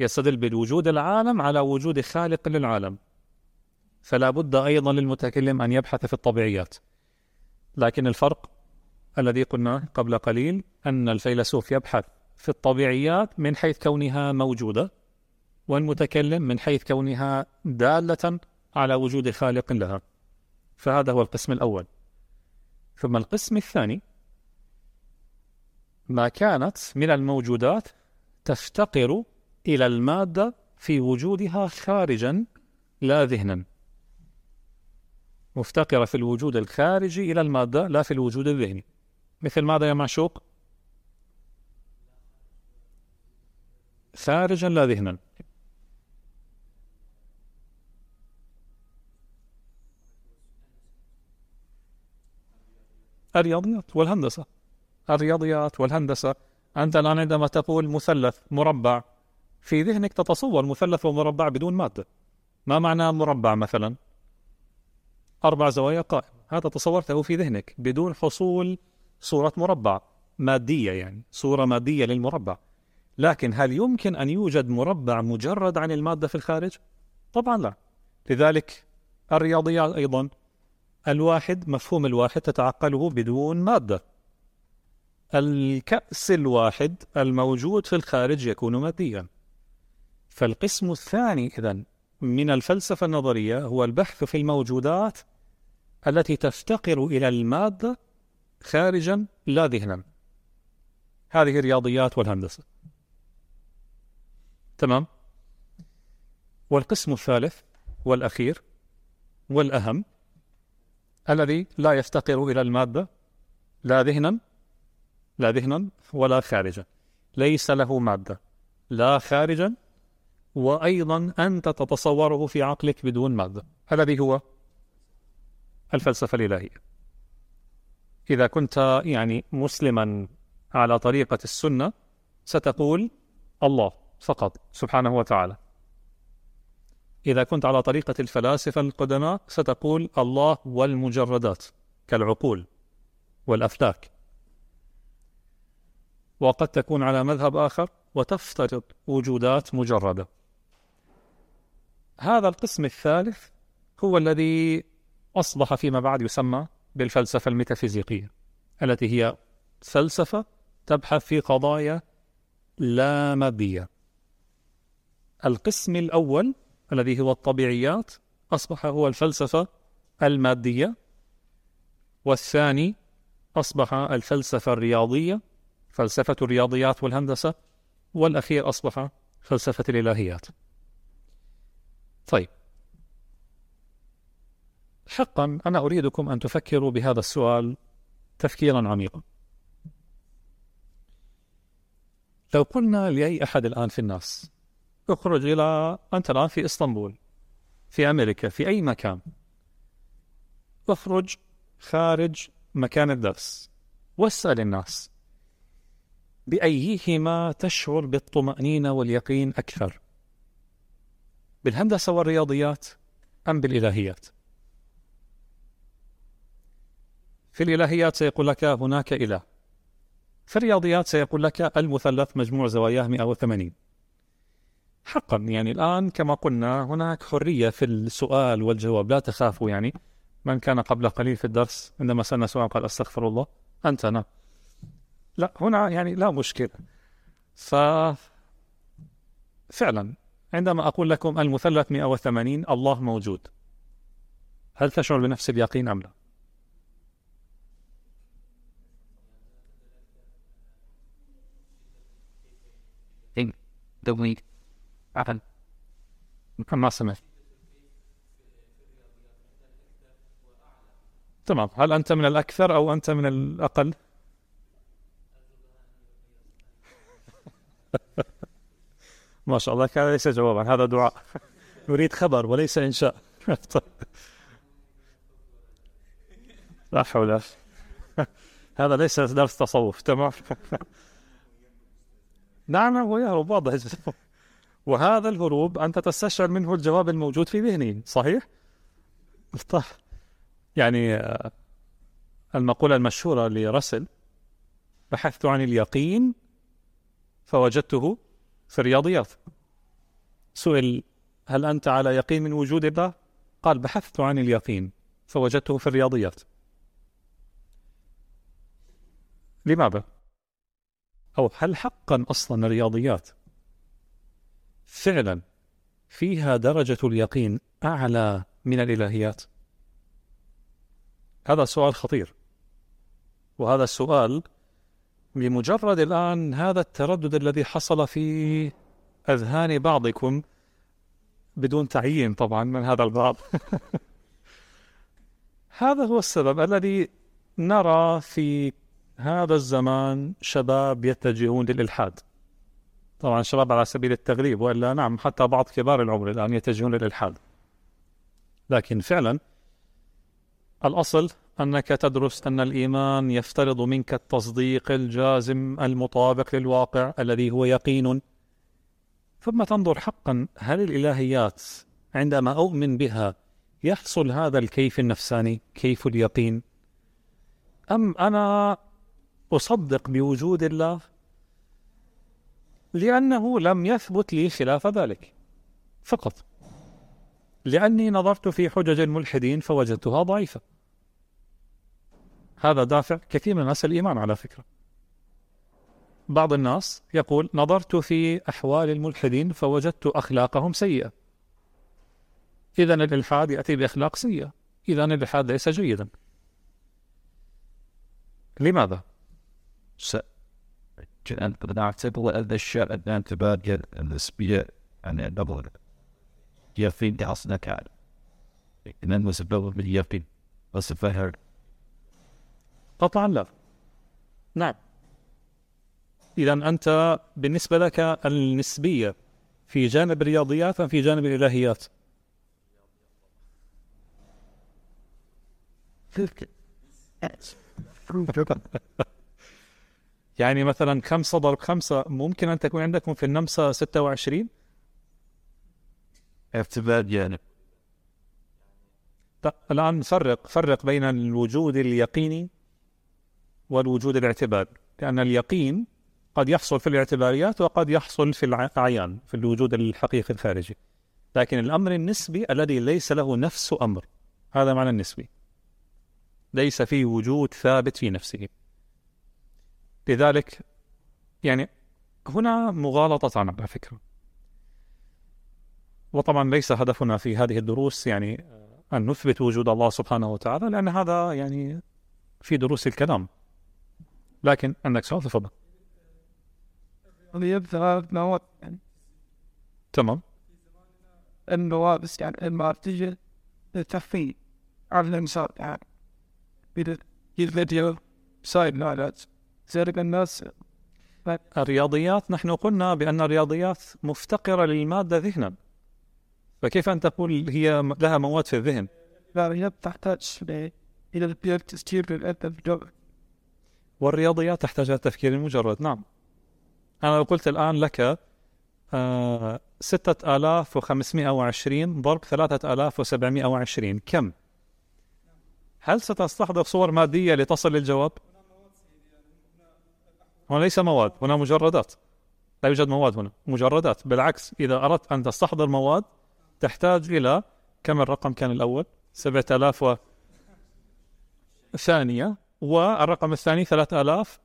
يستدل بالوجود العالم على وجود خالق للعالم. فلا بد أيضا للمتكلم أن يبحث في الطبيعيات. لكن الفرق الذي قلناه قبل قليل أن الفيلسوف يبحث في الطبيعيات من حيث كونها موجودة والمتكلم من حيث كونها دالة على وجود خالق لها. فهذا هو القسم الأول. ثم القسم الثاني ما كانت من الموجودات تفتقر إلى المادة في وجودها خارجا لا ذهنا. مفتقرة في الوجود الخارجي إلى المادة لا في الوجود الذهني. مثل ماذا يا معشوق؟ خارجا لا ذهنا. الرياضيات والهندسة. الرياضيات والهندسة. أنت الآن عندما تقول مثلث مربع في ذهنك تتصور مثلث ومربع بدون مادة. ما معنى مربع مثلا؟ أربع زوايا قائمة. هذا تصورته في ذهنك بدون حصول صورة مربع مادية يعني صورة مادية للمربع. لكن هل يمكن أن يوجد مربع مجرد عن المادة في الخارج؟ طبعا لا. لذلك الرياضيات أيضا الواحد مفهوم الواحد تتعقله بدون مادة. الكأس الواحد الموجود في الخارج يكون ماديا. فالقسم الثاني إذن من الفلسفة النظرية هو البحث في الموجودات التي تفتقر إلى المادة خارجا لا ذهنا. هذه الرياضيات والهندسة. تمام؟ والقسم الثالث والأخير والأهم الذي لا يفتقر إلى المادة لا ذهنا لا ذهنا ولا خارجا. ليس له مادة لا خارجا وأيضا أنت تتصوره في عقلك بدون مادة الذي هو الفلسفة الإلهية. إذا كنت يعني مسلما على طريقة السنة ستقول الله فقط سبحانه وتعالى. إذا كنت على طريقة الفلاسفة القدماء ستقول الله والمجردات كالعقول والأفلاك. وقد تكون على مذهب آخر وتفترض وجودات مجردة. هذا القسم الثالث هو الذي أصبح فيما بعد يسمى بالفلسفة الميتافيزيقية التي هي فلسفة تبحث في قضايا لا مادية. القسم الأول الذي هو الطبيعيات أصبح هو الفلسفة المادية والثاني أصبح الفلسفة الرياضية فلسفة الرياضيات والهندسة والأخير أصبح فلسفة الإلهيات. طيب حقا أنا أريدكم أن تفكروا بهذا السؤال تفكيرا عميقا. لو قلنا لأي أحد الآن في الناس اخرج إلى أنت الآن في إسطنبول في أمريكا في أي مكان اخرج خارج مكان الدرس واسأل الناس بأيهما تشعر بالطمأنينة واليقين أكثر؟ بالهندسة والرياضيات أم بالإلهيات؟ في الإلهيات سيقول لك هناك إله. في الرياضيات سيقول لك المثلث مجموع زواياه 180 حقا يعني الآن كما قلنا هناك حرية في السؤال والجواب. لا تخافوا يعني. من كان قبل قليل في الدرس عندما سألنا سؤال قال أستغفر الله. أنت أنا لا هنا يعني لا مشكلة. ف فعلا عندما أقول لكم المثلث 180 الله موجود. هل تشعر بنفس اليقين أم لا؟ دوي عفن ما سمعت. تمام. هل أنت من الأكثر أو أنت من الأقل؟ ما شاء الله هذا ليس جوابا. هذا دعاء. نريد خبر وليس إنشاء. لا حول. هذا ليس درس تصوف تمام؟ نعم هو يهرب واضح وهذا الهروب أنت تستشعر منه الجواب الموجود في ذهنه صحيح؟ طيب يعني آه، المقولة المشهورة لرسل بحثت عن اليقين فوجدته في الرياضيات سئل هل أنت على يقين من وجود الله؟ قال بحثت عن اليقين فوجدته في الرياضيات لماذا؟ أو هل حقا أصلا الرياضيات فعلا فيها درجة اليقين أعلى من الإلهيات؟ هذا سؤال خطير وهذا السؤال بمجرد الآن هذا التردد الذي حصل في أذهان بعضكم بدون تعيين طبعا من هذا البعض هذا هو السبب الذي نرى في هذا الزمان شباب يتجهون للإلحاد. طبعا شباب على سبيل التغليب وإلا نعم حتى بعض كبار العمر الآن يتجهون للإلحاد. لكن فعلا الأصل أنك تدرس أن الإيمان يفترض منك التصديق الجازم المطابق للواقع الذي هو يقين. ثم تنظر حقا هل الإلهيات عندما أؤمن بها يحصل هذا الكيف النفساني كيف اليقين؟ أم أنا أصدق بوجود الله لأنه لم يثبت لي خلاف ذلك. فقط. لأني نظرت في حجج الملحدين فوجدتها ضعيفة. هذا دافع كثير من الناس الإيمان على فكرة. بعض الناس يقول نظرت في أحوال الملحدين فوجدت أخلاقهم سيئة. إذا الإلحاد يأتي بأخلاق سيئة. إذا الإلحاد ليس جيدا. لماذا؟ أنت نعتبر أن الشيء أن تبادل النسبية عن النظر يقين أصلا كان. إن مسبب باليقين وسفهر. قطعا لا. نعم. إذا أنت بالنسبة لك النسبية في جانب الرياضيات أم في جانب الإلهيات؟ يعني مثلا خمسة ضرب خمسة ممكن أن تكون عندكم في النمسا ستة وعشرين؟ ارتباط يعني. الآن فرق فرق بين الوجود اليقيني والوجود الاعتباري لأن اليقين قد يحصل في الاعتباريات وقد يحصل في الأعيان في الوجود الحقيقي الخارجي. لكن الأمر النسبي الذي ليس له نفس أمر هذا معنى النسبي. ليس فيه وجود ثابت في نفسه. لذلك يعني هنا مغالطة على فكرة. وطبعا ليس هدفنا في هذه الدروس يعني أن نثبت وجود الله سبحانه وتعالى لأن هذا يعني في دروس الكلام. لكن عندك سؤال تفضل. يعني. تمام. المواد يعني ما تجي تفي على الإنسان يعني. بدأ الفيديو سايد نالات زرق الناس؟ الرياضيات نحن قلنا بأن الرياضيات مفتقرة للمادة ذهنا. فكيف أن تقول هي لها مواد في الذهن؟ تحتاج إلى التفكير والرياضيات تحتاج إلى التفكير المجرد نعم. أنا لو قلت الآن لك آه ستة آلاف وخمسمائة وعشرين ضرب ثلاثة آلاف وسبعمائة وعشرين. كم؟ هل ستستحضر صور مادية لتصل للجواب؟ هنا ليس مواد هنا مجردات. لا يوجد مواد هنا مجردات. بالعكس إذا أردت أن تستحضر مواد تحتاج إلى كم الرقم كان الأول؟ سبعة آلاف و ثانية والرقم الثاني ثلاثة آلاف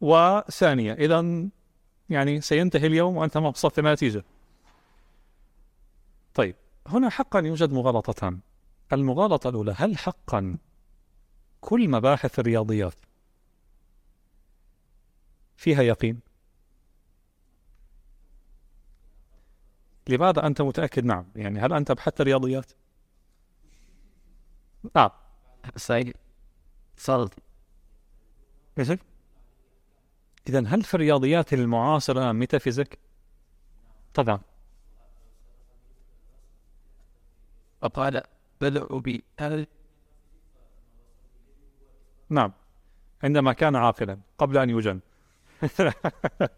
وثانية إذا يعني سينتهي اليوم وأنت ما وصلت نتيجة طيب هنا حقا يوجد مغالطتان. المغالطة الأولى هل حقا كل مباحث الرياضيات فيها يقين. لماذا أنت متأكد؟ نعم. يعني هل أنت بحثت رياضيات نعم. سعيد صارت إيش إذا هل في الرياضيات المعاصرة metaphysic؟ طبعا. قال بدأوا بي نعم. عندما كان عاقلا قبل أن يجن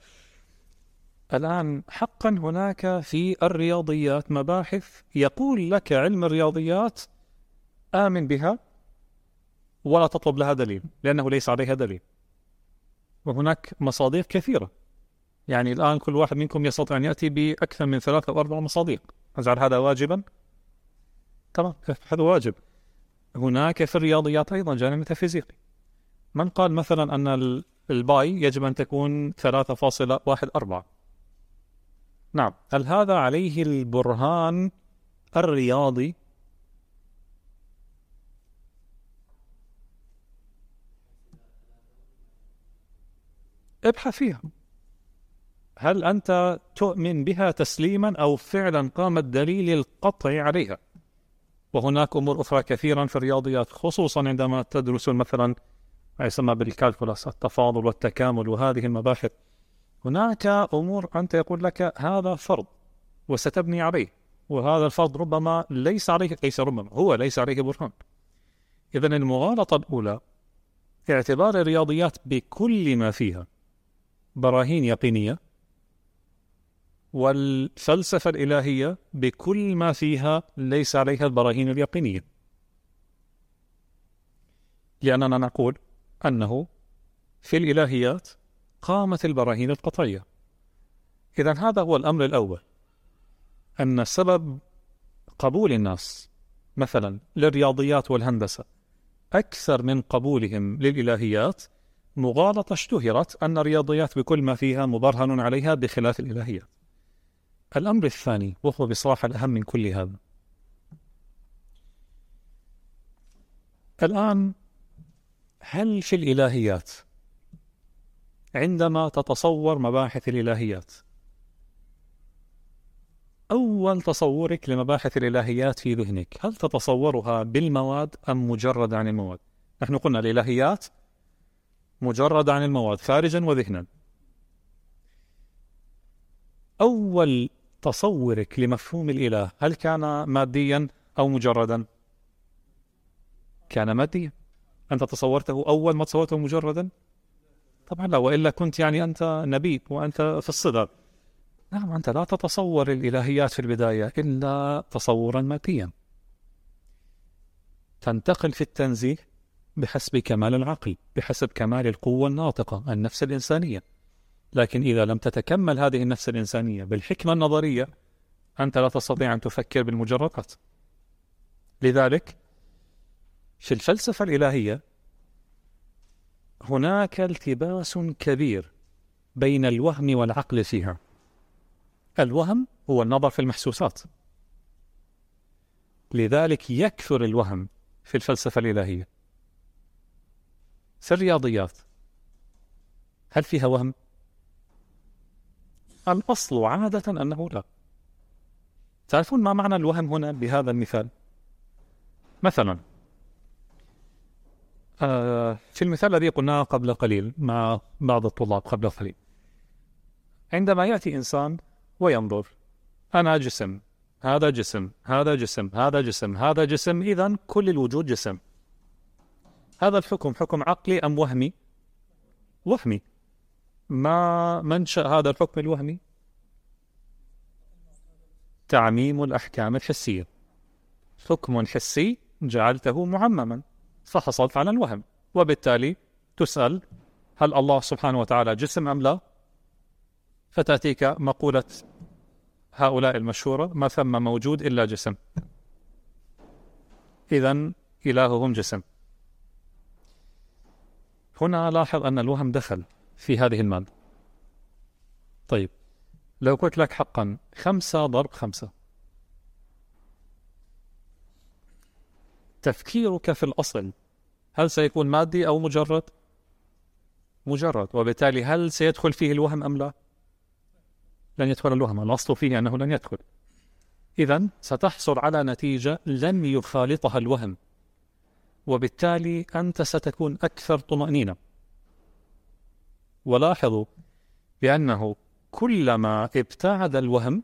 الآن حقا هناك في الرياضيات مباحث يقول لك علم الرياضيات آمن بها ولا تطلب لها دليل لأنه ليس عليها دليل. وهناك مصادر كثيرة. يعني الآن كل واحد منكم يستطيع أن يأتي بأكثر من ثلاثة أو أربع مصادر أجعل هذا واجبا؟ تمام هذا واجب. هناك في الرياضيات أيضا جانب ميتافيزيقي من قال مثلا أن الباي يجب أن تكون 3.14 نعم. هل هذا عليه البرهان الرياضي؟ ابحث فيها. هل أنت تؤمن بها تسليما أو فعلا قام الدليل القطعي عليها؟ وهناك أمور أخرى كثيرا في الرياضيات خصوصا عندما تدرس مثلا ما يسمى بالكالكولاس التفاضل والتكامل وهذه المباحث. هناك أمور أنت يقول لك هذا فرض وستبني عليه وهذا الفرض ربما ليس عليه ليس ربما هو ليس عليه برهان. إذا المغالطة الأولى اعتبار الرياضيات بكل ما فيها براهين يقينية والفلسفة الإلهية بكل ما فيها ليس عليها البراهين اليقينية. لأننا نقول أنه في الإلهيات قامت البراهين القطعية إذا هذا هو الأمر الأول أن سبب قبول الناس مثلا للرياضيات والهندسة أكثر من قبولهم للإلهيات مغالطة اشتهرت أن الرياضيات بكل ما فيها مبرهن عليها بخلاف الإلهيات. الأمر الثاني وهو بصراحة الأهم من كل هذا. الآن هل في الإلهيات. عندما تتصور مباحث الإلهيات. أول تصورك لمباحث الإلهيات في ذهنك هل تتصورها بالمواد أم مجرد عن المواد؟ نحن قلنا الإلهيات مجرد عن المواد خارجا وذهنا. أول تصورك لمفهوم الإله هل كان ماديا أو مجردا؟ كان ماديا. أنت تصورته أول ما تصورته مجردا؟ طبعا لا وإلا كنت يعني أنت نبي وأنت في الصدر. نعم أنت لا تتصور الإلهيات في البداية إلا تصورا ماديا. تنتقل في التنزيه بحسب كمال العقل بحسب كمال القوة الناطقة النفس الإنسانية. لكن إذا لم تتكمل هذه النفس الإنسانية بالحكمة النظرية أنت لا تستطيع أن تفكر بالمجردات. لذلك في الفلسفة الإلهية هناك التباس كبير بين الوهم والعقل فيها. الوهم هو النظر في المحسوسات. لذلك يكثر الوهم في الفلسفة الإلهية. في الرياضيات هل فيها وهم؟ الأصل عادة أنه لا. تعرفون ما معنى الوهم هنا بهذا المثال؟ مثلا في المثال الذي قلناه قبل قليل مع بعض الطلاب قبل قليل. عندما يأتي إنسان وينظر أنا جسم هذا جسم هذا جسم هذا جسم هذا جسم إذا كل الوجود جسم. هذا الحكم حكم عقلي أم وهمي؟ وهمي. ما منشأ هذا الحكم الوهمي؟ تعميم الأحكام الحسية. حكم حسي جعلته معمما. فحصلت على الوهم وبالتالي تسأل هل الله سبحانه وتعالى جسم أم لا؟ فتأتيك مقولة هؤلاء المشهورة ما ثم موجود إلا جسم. إذا إلههم جسم. هنا لاحظ أن الوهم دخل في هذه المادة. طيب لو قلت لك حقا خمسة ضرب خمسة. تفكيرك في الأصل. هل سيكون مادي أو مجرد؟ مجرد. وبالتالي هل سيدخل فيه الوهم أم لا؟ لن يدخل الوهم. الأصل فيه أنه لن يدخل. إذا ستحصل على نتيجة لن يخالطها الوهم. وبالتالي أنت ستكون أكثر طمأنينة. ولاحظوا بأنه كلما ابتعد الوهم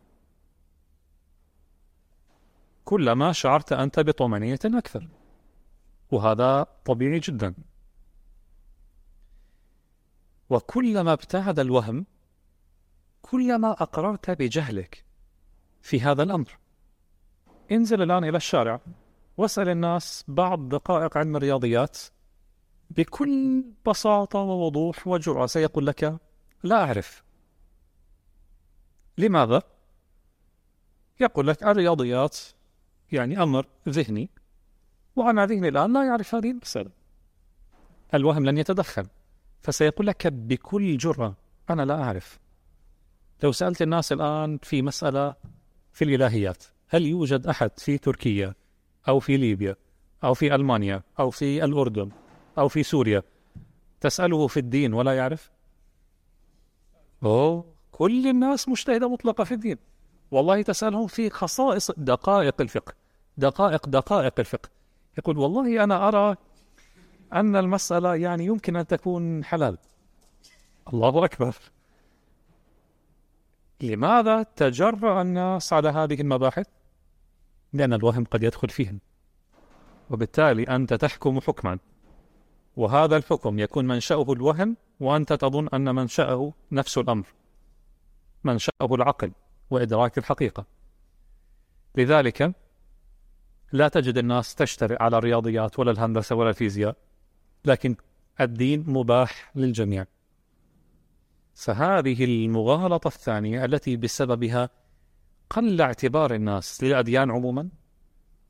كلما شعرت أنت بطمأنينة أكثر. وهذا طبيعي جدا. وكلما ابتعد الوهم كلما أقررت بجهلك في هذا الأمر. انزل الآن إلى الشارع واسأل الناس بعض دقائق علم الرياضيات بكل بساطة ووضوح وجرأة. سيقول لك لا أعرف. لماذا؟ يقول لك الرياضيات يعني أمر ذهني وأنا ذهني الآن لا يعرف هذه المسألة. الوهم لن يتدخل فسيقول لك بكل جرأة أنا لا أعرف. لو سألت الناس الآن في مسألة في الإلهيات هل يوجد أحد في تركيا أو في ليبيا أو في ألمانيا أو في الأردن أو في سوريا تسأله في الدين ولا يعرف؟ أوه كل الناس مجتهدة مطلقة في الدين. والله تسألهم في خصائص دقائق الفقه. دقائق دقائق الفقه. يقول والله أنا أرى أن المسألة يعني يمكن أن تكون حلال. الله أكبر. لماذا تجرأ الناس على هذه المباحث؟ لأن الوهم قد يدخل فيهم وبالتالي أنت تحكم حكما. وهذا الحكم يكون منشأه الوهم وأنت تظن أن منشأه نفس الأمر. منشأه العقل. وإدراك الحقيقة. لذلك لا تجد الناس تشترئ على الرياضيات ولا الهندسة ولا الفيزياء لكن الدين مباح للجميع. فهذه المغالطة الثانية التي بسببها قل اعتبار الناس للأديان عموما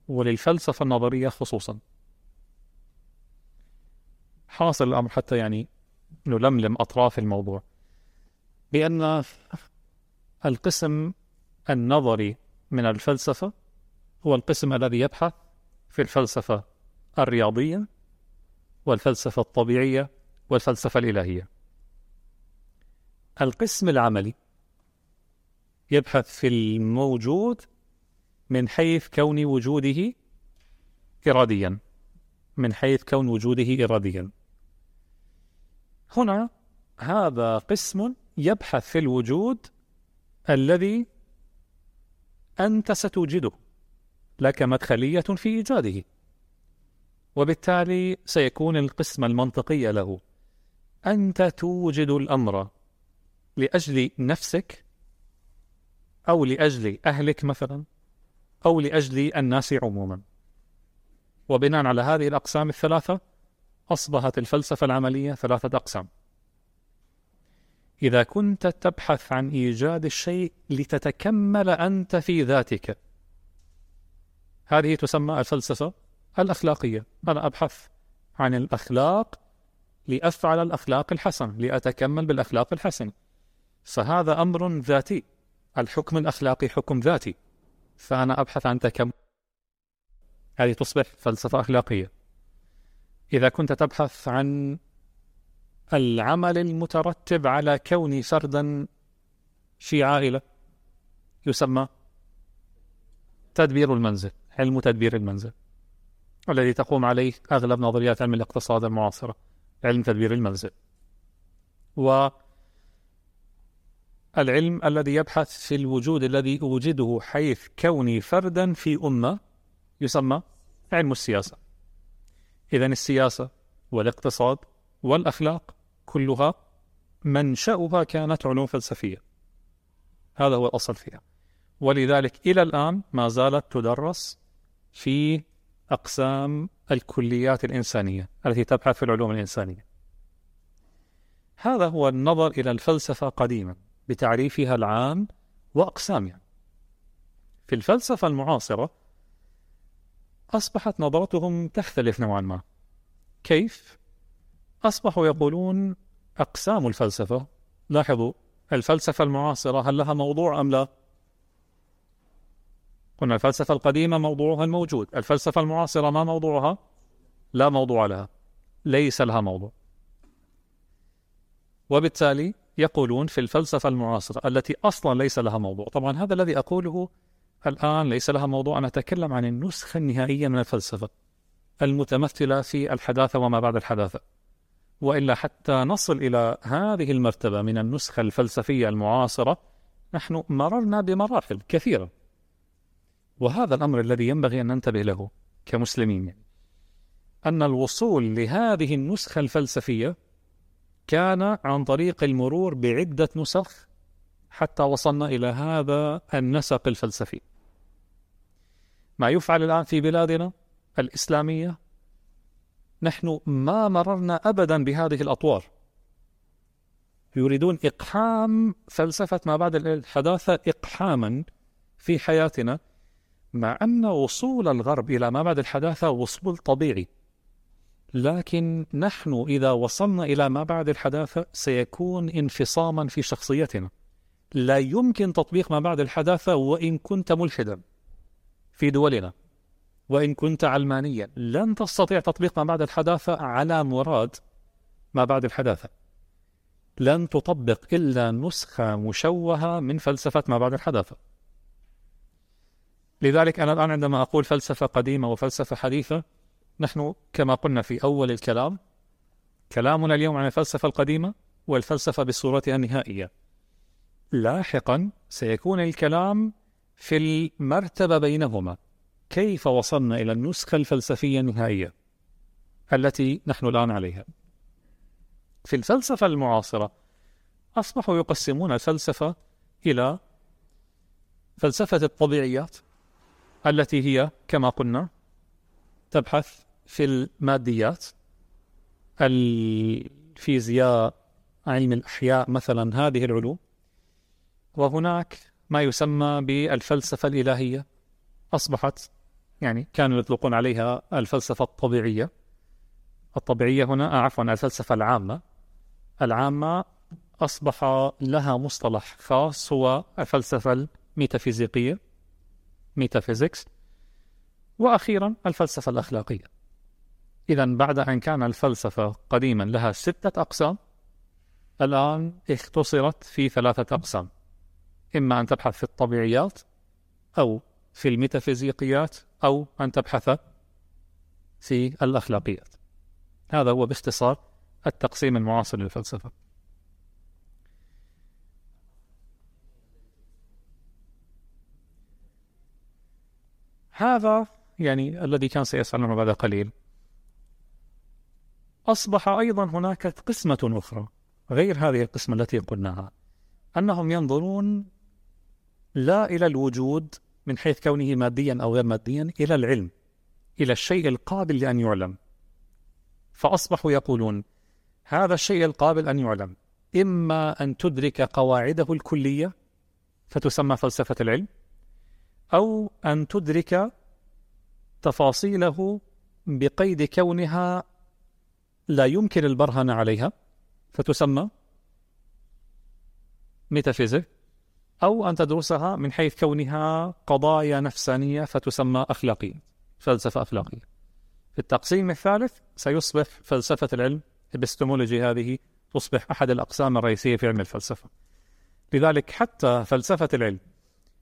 وللفلسفة النظرية خصوصا. حاصل الأمر حتى يعني نلملم أطراف الموضوع. بأن القسم النظري من الفلسفة هو القسم الذي يبحث في الفلسفة الرياضية والفلسفة الطبيعية والفلسفة الإلهية. القسم العملي يبحث في الموجود من حيث كون وجوده إراديا من حيث كون وجوده إراديا. هنا هذا قسم يبحث في الوجود الذي أنت ستوجده لك مدخلية في إيجاده. وبالتالي سيكون القسم المنطقي له. أنت توجد الأمر لأجل نفسك أو لأجل أهلك مثلا أو لأجل الناس عموما. وبناء على هذه الأقسام الثلاثة أصبحت الفلسفة العملية ثلاثة أقسام. إذا كنت تبحث عن إيجاد الشيء لتتكمل أنت في ذاتك. هذه تسمى الفلسفة الأخلاقية. أنا أبحث عن الأخلاق لأفعل الأخلاق الحسن لأتكمل بالأخلاق الحسنة فهذا أمر ذاتي. الحكم الأخلاقي حكم ذاتي. فأنا أبحث عن تكمل. هذه تصبح فلسفة أخلاقية. إذا كنت تبحث عن العمل المترتب على كوني فردا في عائلة يسمى تدبير المنزل علم تدبير المنزل الذي تقوم عليه أغلب نظريات علم الاقتصاد المعاصرة علم تدبير المنزل. و العلم الذي يبحث في الوجود الذي أوجده حيث كوني فردا في أمة يسمى علم السياسة. إذا السياسة والاقتصاد والأخلاق كلها منشأها كانت علوم فلسفية هذا هو الأصل فيها. ولذلك إلى الآن ما زالت تدرس في أقسام الكليات الإنسانية التي تبحث في العلوم الإنسانية. هذا هو النظر إلى الفلسفة قديما بتعريفها العام وأقسامها. في الفلسفة المعاصرة أصبحت نظرتهم تختلف نوعا ما. كيف؟ أصبحوا يقولون أقسام الفلسفة لاحظوا الفلسفة المعاصرة هل لها موضوع أم لا؟ قلنا الفلسفة القديمة موضوعها الموجود الفلسفة المعاصرة ما موضوعها؟ لا موضوع لها ليس لها موضوع وبالتالي يقولون في الفلسفة المعاصرة التي أصلا ليس لها موضوع طبعا هذا الذي أقوله الآن ليس لها موضوع أنا أتكلم عن النسخة النهائية من الفلسفة المتمثلة في الحداثة وما بعد الحداثة وإلا حتى نصل إلى هذه المرتبة من النسخة الفلسفية المعاصرة نحن مررنا بمراحل كثيرة. وهذا الأمر الذي ينبغي أن ننتبه له كمسلمين. يعني. أن الوصول لهذه النسخة الفلسفية كان عن طريق المرور بعدة نسخ حتى وصلنا إلى هذا النسق الفلسفي. ما يفعل الآن في بلادنا الإسلامية؟ نحن ما مررنا أبدا بهذه الأطوار. يريدون إقحام فلسفة ما بعد الحداثة إقحاما في حياتنا مع أن وصول الغرب إلى ما بعد الحداثة وصول طبيعي. لكن نحن إذا وصلنا إلى ما بعد الحداثة سيكون انفصاما في شخصيتنا. لا يمكن تطبيق ما بعد الحداثة وإن كنت ملحدا في دولنا. وإن كنت علمانيا. لن تستطيع تطبيق ما بعد الحداثة على مراد ما بعد الحداثة. لن تطبق إلا نسخة مشوهة من فلسفة ما بعد الحداثة. لذلك أنا الآن عندما أقول فلسفة قديمة وفلسفة حديثة نحن كما قلنا في أول الكلام كلامنا اليوم عن الفلسفة القديمة والفلسفة بصورتها النهائية. لاحقا سيكون الكلام في المرتبة بينهما. كيف وصلنا إلى النسخة الفلسفية النهائية التي نحن الآن عليها؟ في الفلسفة المعاصرة أصبحوا يقسمون الفلسفة إلى فلسفة الطبيعيات التي هي كما قلنا تبحث في الماديات الفيزياء علم الأحياء مثلا هذه العلوم. وهناك ما يسمى بالفلسفة الإلهية. أصبحت يعني. كانوا يطلقون عليها الفلسفة الطبيعية. الطبيعية هنا آه، عفوا الفلسفة العامة. العامة أصبح لها مصطلح خاص هو الفلسفة الميتافيزيقية ميتافيزيكس. وأخيرا الفلسفة الأخلاقية. إذا بعد أن كان الفلسفة قديما لها ستة أقسام الآن اختصرت في ثلاثة أقسام. إما أن تبحث في الطبيعيات أو في الميتافيزيقيات أو أن تبحث في الأخلاقيات. هذا هو باختصار التقسيم المعاصر للفلسفة. هذا يعني الذي كان سيسألنا بعد قليل. أصبح أيضا هناك قسمة أخرى غير هذه القسمة التي قلناها أنهم ينظرون لا إلى الوجود من حيث كونه ماديا أو غير ماديا إلى العلم إلى الشيء القابل لأن يعلم. فأصبحوا يقولون هذا الشيء القابل أن يعلم. إما أن تدرك قواعده الكلية فتسمى فلسفة العلم أو أن تدرك تفاصيله بقيد كونها لا يمكن البرهن عليها فتسمى metaphysic. أو أن تدرسها من حيث كونها قضايا نفسانية فتسمى أخلاقية فلسفة أخلاقية. في التقسيم الثالث سيصبح فلسفة العلم ابستمولوجي هذه تصبح أحد الأقسام الرئيسية في علم الفلسفة. لذلك حتى فلسفة العلم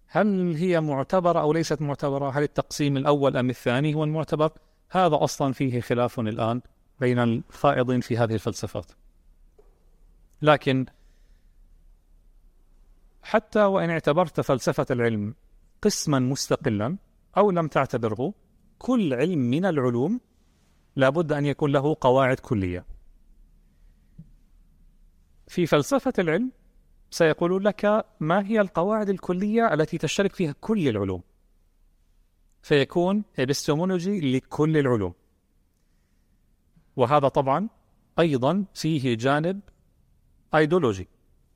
هل هي معتبرة أو ليست معتبرة؟ هل التقسيم الأول أم الثاني هو المعتبر؟ هذا أصلا فيه خلاف الآن بين الخائضين في هذه الفلسفات. لكن حتى وإن اعتبرت فلسفة العلم قسما مستقلا أو لم تعتبره كل علم من العلوم لابد أن يكون له قواعد كلية. في فلسفة العلم سيقول لك ما هي القواعد الكلية التي تشترك فيها كل العلوم. فيكون ابستمولوجي لكل العلوم. وهذا طبعا أيضا فيه جانب أيديولوجي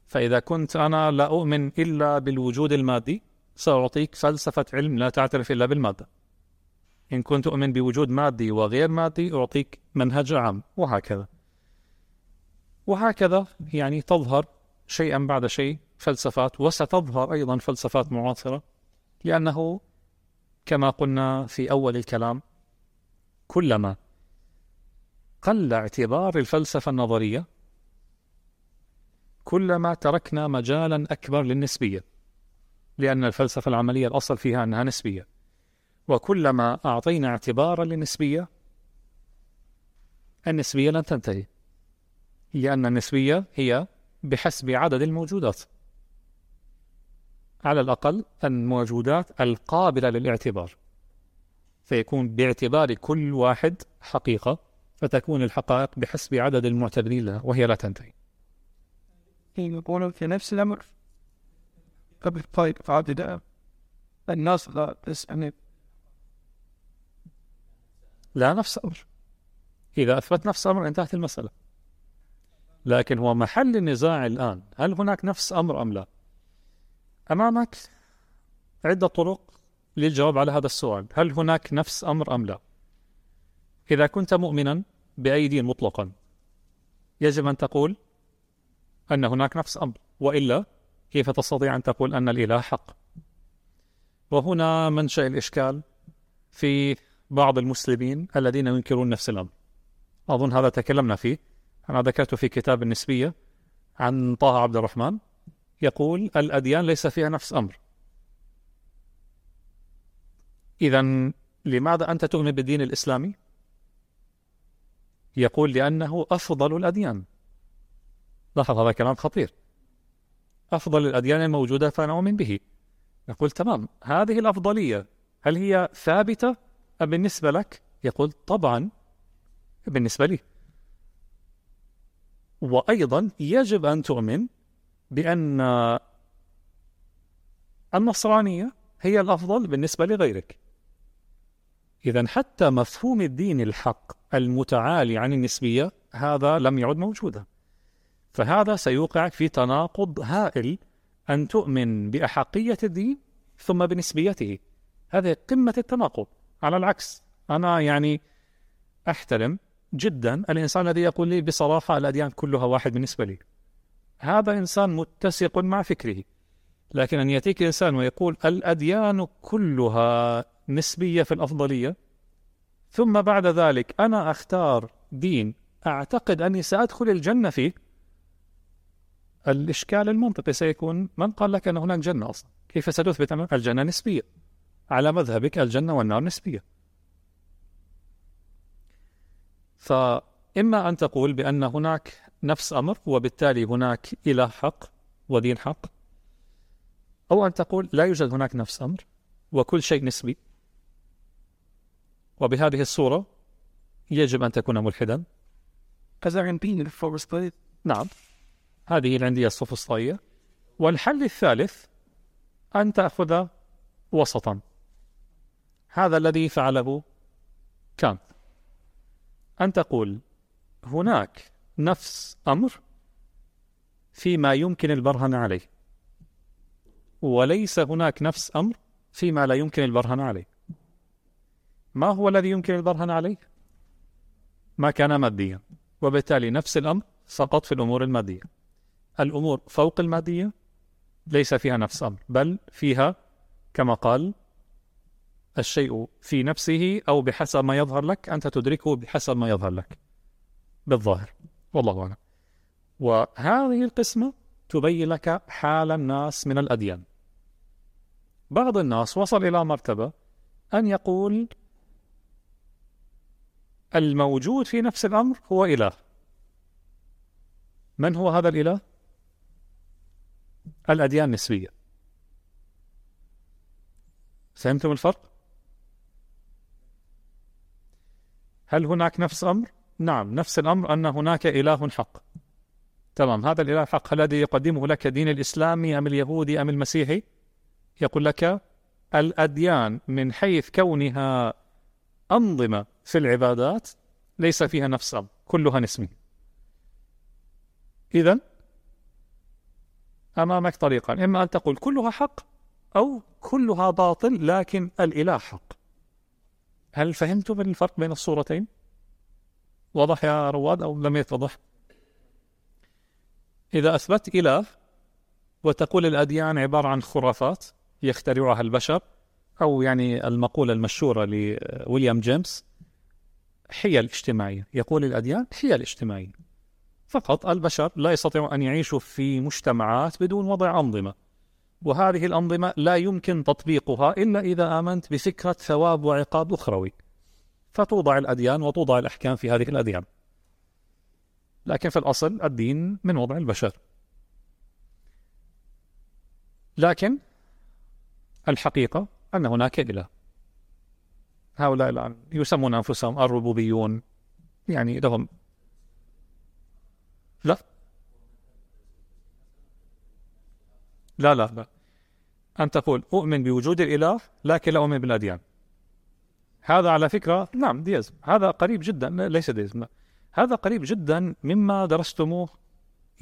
فإذا كنت أنا لا أؤمن إلا بالوجود المادي سأعطيك فلسفة علم لا تعترف إلا بالمادة. إن كنت أؤمن بوجود مادي وغير مادي أعطيك منهج عام. وهكذا. وهكذا يعني تظهر شيئا بعد شيء فلسفات وستظهر أيضا فلسفات معاصرة لأنه كما قلنا في أول الكلام كلما قل اعتبار الفلسفة النظرية كلما تركنا مجالا أكبر للنسبية لأن الفلسفة العملية الأصل فيها أنها نسبية. وكلما أعطينا اعتبارا للنسبية النسبية لن تنتهي لأن النسبية هي بحسب عدد الموجودات. على الأقل الموجودات القابلة للاعتبار. فيكون باعتبار كل واحد حقيقة فتكون الحقائق بحسب عدد المعتبرين لها وهي لا تنتهي. يقولون في نفس الأمر. قبل طيب عادة الناس لا تسأل لا نفس أمر إذا أثبت نفس أمر انتهت المسألة. لكن هو محل النزاع الآن. هل هناك نفس أمر أم لا؟ أمامك عدة طرق للجواب على هذا السؤال. هل هناك نفس أمر أم لا؟ إذا كنت مؤمنا بأي دين مطلقا يجب أن تقول أن هناك نفس أمر وإلا كيف تستطيع أن تقول أن الإله حق؟ وهنا منشأ الإشكال في بعض المسلمين الذين ينكرون نفس الأمر. أظن هذا تكلمنا فيه. أنا ذكرت في كتاب النسبية عن طه عبد الرحمن يقول الأديان ليس فيها نفس أمر. إذا لماذا أنت تؤمن بالدين الإسلامي؟ يقول لأنه أفضل الأديان. لاحظ هذا كلام خطير. أفضل الأديان الموجودة فأنا أؤمن به. يقول تمام هذه الأفضلية هل هي ثابتة؟ أم بالنسبة لك؟ يقول طبعا بالنسبة لي. وأيضا يجب أن تؤمن بأن النصرانية هي الأفضل بالنسبة لغيرك. إذا حتى مفهوم الدين الحق المتعالي عن النسبية هذا لم يعد موجودا. فهذا سيوقعك في تناقض هائل أن تؤمن بأحقية الدين ثم بنسبيته. هذه قمة التناقض. على العكس أنا يعني أحترم جدا الإنسان الذي يقول لي بصراحة الأديان كلها واحد بالنسبة لي. هذا إنسان متسق مع فكره. لكن أن يأتيك إنسان ويقول الأديان كلها نسبية في الأفضلية ثم بعد ذلك أنا أختار دين أعتقد أني سأدخل الجنة فيه الإشكال المنطقي سيكون من قال لك أن هناك جنة أصلا؟ كيف ستثبت أن الجنة نسبية. على مذهبك الجنة والنار نسبية. فإما أن تقول بأن هناك نفس أمر وبالتالي هناك إله حق ودين حق أو أن تقول لا يوجد هناك نفس أمر وكل شيء نسبي. وبهذه الصورة يجب أن تكون ملحدا. نعم. هذه العندية السوفسطائية والحل الثالث أن تأخذ وسطا. هذا الذي فعله كانت. أن تقول هناك نفس أمر فيما يمكن البرهن عليه. وليس هناك نفس أمر فيما لا يمكن البرهن عليه. ما هو الذي يمكن البرهن عليه؟ ما كان ماديا. وبالتالي نفس الأمر سقط في الأمور المادية. الأمور فوق المادية ليس فيها نفس أمر بل فيها كما قال الشيء في نفسه أو بحسب ما يظهر لك أنت تدركه بحسب ما يظهر لك بالظاهر. والله أعلم. وهذه القسمة تبين لك حال الناس من الأديان. بعض الناس وصل إلى مرتبة أن يقول الموجود في نفس الأمر هو إله. من هو هذا الإله؟ الأديان نسبية. فهمتم الفرق؟ هل هناك نفس أمر؟ نعم نفس الأمر أن هناك إله حق. تمام هذا الإله الحق الذي يقدمه لك دين الإسلامي أم اليهودي أم المسيحي؟ يقول لك الأديان من حيث كونها أنظمة في العبادات ليس فيها نفس أمر كلها نسمي إذا أمامك طريقان إما أن تقول كلها حق أو كلها باطل لكن الإله حق هل فهمتم الفرق بين الصورتين؟ واضح يا رواد أو لم يتضح؟ إذا أثبت إله وتقول الأديان عبارة عن خرافات يخترعها البشر أو يعني المقولة المشهورة لويليام جيمس حيل اجتماعية يقول الأديان حيل اجتماعية فقط البشر لا يستطيعون أن يعيشوا في مجتمعات بدون وضع أنظمة. وهذه الأنظمة لا يمكن تطبيقها إلا إذا آمنت بفكرة ثواب وعقاب أخروي. فتوضع الأديان وتوضع الأحكام في هذه الأديان. لكن في الأصل الدين من وضع البشر. لكن الحقيقة أن هناك إله. هؤلاء الآن يسمون أنفسهم الربوبيون. يعني لهم لا. لا لا لا. أن تقول أؤمن بوجود الإله لكن لا أؤمن بالأديان. هذا على فكرة نعم ديزم هذا قريب جدا ليس ديزم لا. هذا قريب جدا مما درستموه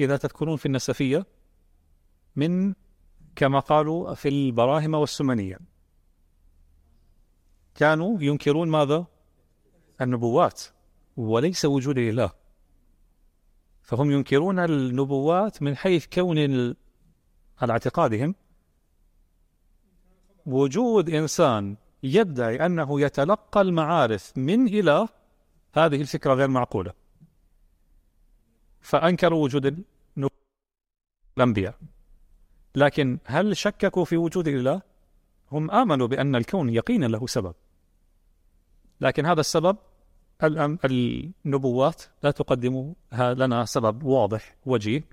إذا تذكرون في النسفية من كما قالوا في البراهمة والسمنية. كانوا ينكرون ماذا؟ النبوات وليس وجود الإله. فهم ينكرون النبوات من حيث كون على اعتقادهم وجود إنسان يدعي أنه يتلقى المعارف من إله هذه الفكرة غير معقولة. فأنكروا وجود الأنبياء. لكن هل شككوا في وجود الإله؟ هم آمنوا بأن الكون يقينا له سبب. لكن هذا السبب النبوات لا تقدم لنا سبب واضح وجيه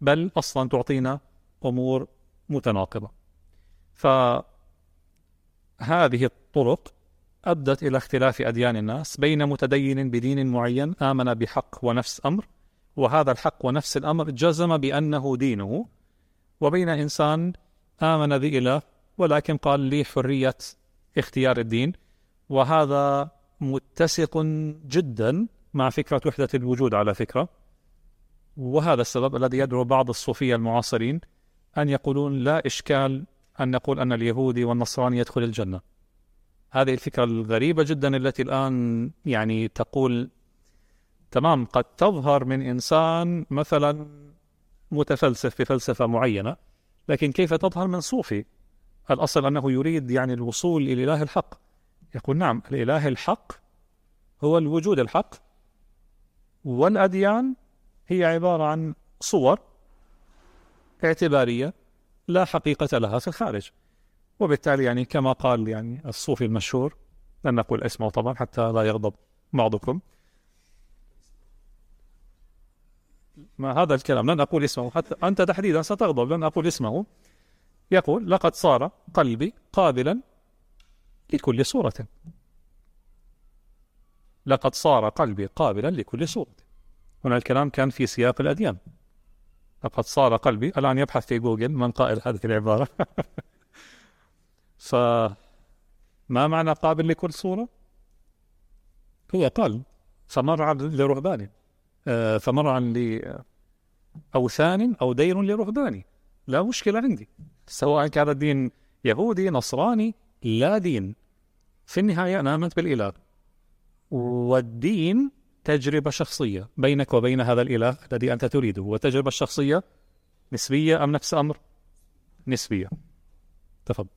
بل أصلا تعطينا أمور متناقضة. فهذه الطرق أدت إلى اختلاف أديان الناس بين متدين بدين معين آمن بحق ونفس أمر وهذا الحق ونفس الأمر جزم بأنه دينه وبين إنسان آمن بإله ولكن قال لي حرية اختيار الدين وهذا متسق جدا مع فكرة وحدة الوجود على فكرة. وهذا السبب الذي يدعو بعض الصوفية المعاصرين أن يقولون لا إشكال أن نقول أن اليهودي والنصراني يدخل الجنة. هذه الفكرة الغريبة جدا التي الآن يعني تقول تمام قد تظهر من إنسان مثلا متفلسف بفلسفة معينة لكن كيف تظهر من صوفي؟ الأصل أنه يريد يعني الوصول إلى الإله الحق. يقول نعم الإله الحق هو الوجود الحق والأديان هي عبارة عن صور اعتبارية لا حقيقة لها في الخارج. وبالتالي يعني كما قال يعني الصوفي المشهور لن نقول اسمه طبعا حتى لا يغضب بعضكم. ما هذا الكلام؟ لن أقول اسمه حتى أنت تحديدا ستغضب لن أقول اسمه. يقول لقد صار قلبي قابلا لكل صورة. لقد صار قلبي قابلا لكل صورة. هنا الكلام كان في سياق الأديان. لقد صار قلبي الآن يبحث في جوجل من قائل هذه العبارة. فما معنى قابل لكل صورة؟ هو قال فمرعا لرهبان آه، فمرعا لأوثان أو دين لرهبان. لا مشكلة عندي. سواء كان الدين يهودي نصراني لا دين. في النهاية أنا آمنت بالإله. والدين تجربة شخصية بينك وبين هذا الإله الذي أنت تريده. والتجربة الشخصية نسبية أم نفس أمر؟ نسبية. تفضل.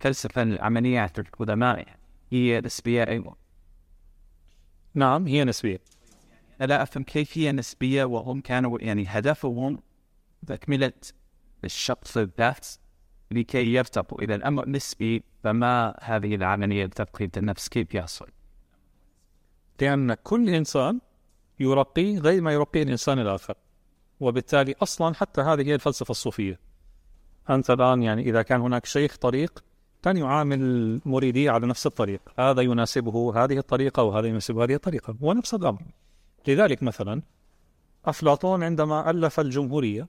فلسفة العمليات القدماء هي نسبية أيضا نعم هي نسبية. أنا لا أفهم كيف هي نسبية وهم كانوا يعني هدفهم تكملة الشخص الذات. لكي يرتقوا. إذا الأمر نسبي فما هذه العملية تفقيد النفس؟ كيف يحصل؟ لأن كل إنسان يرقي غير ما يرقيه الإنسان الآخر. وبالتالي أصلا حتى هذه هي الفلسفة الصوفية. أنت الآن يعني إذا كان هناك شيخ طريق كان يعامل مريديه على نفس الطريق. هذا يناسبه هذه الطريقة وهذا يناسبه هذه الطريقة. ونفس الأمر. لذلك مثلا أفلاطون عندما ألف الجمهورية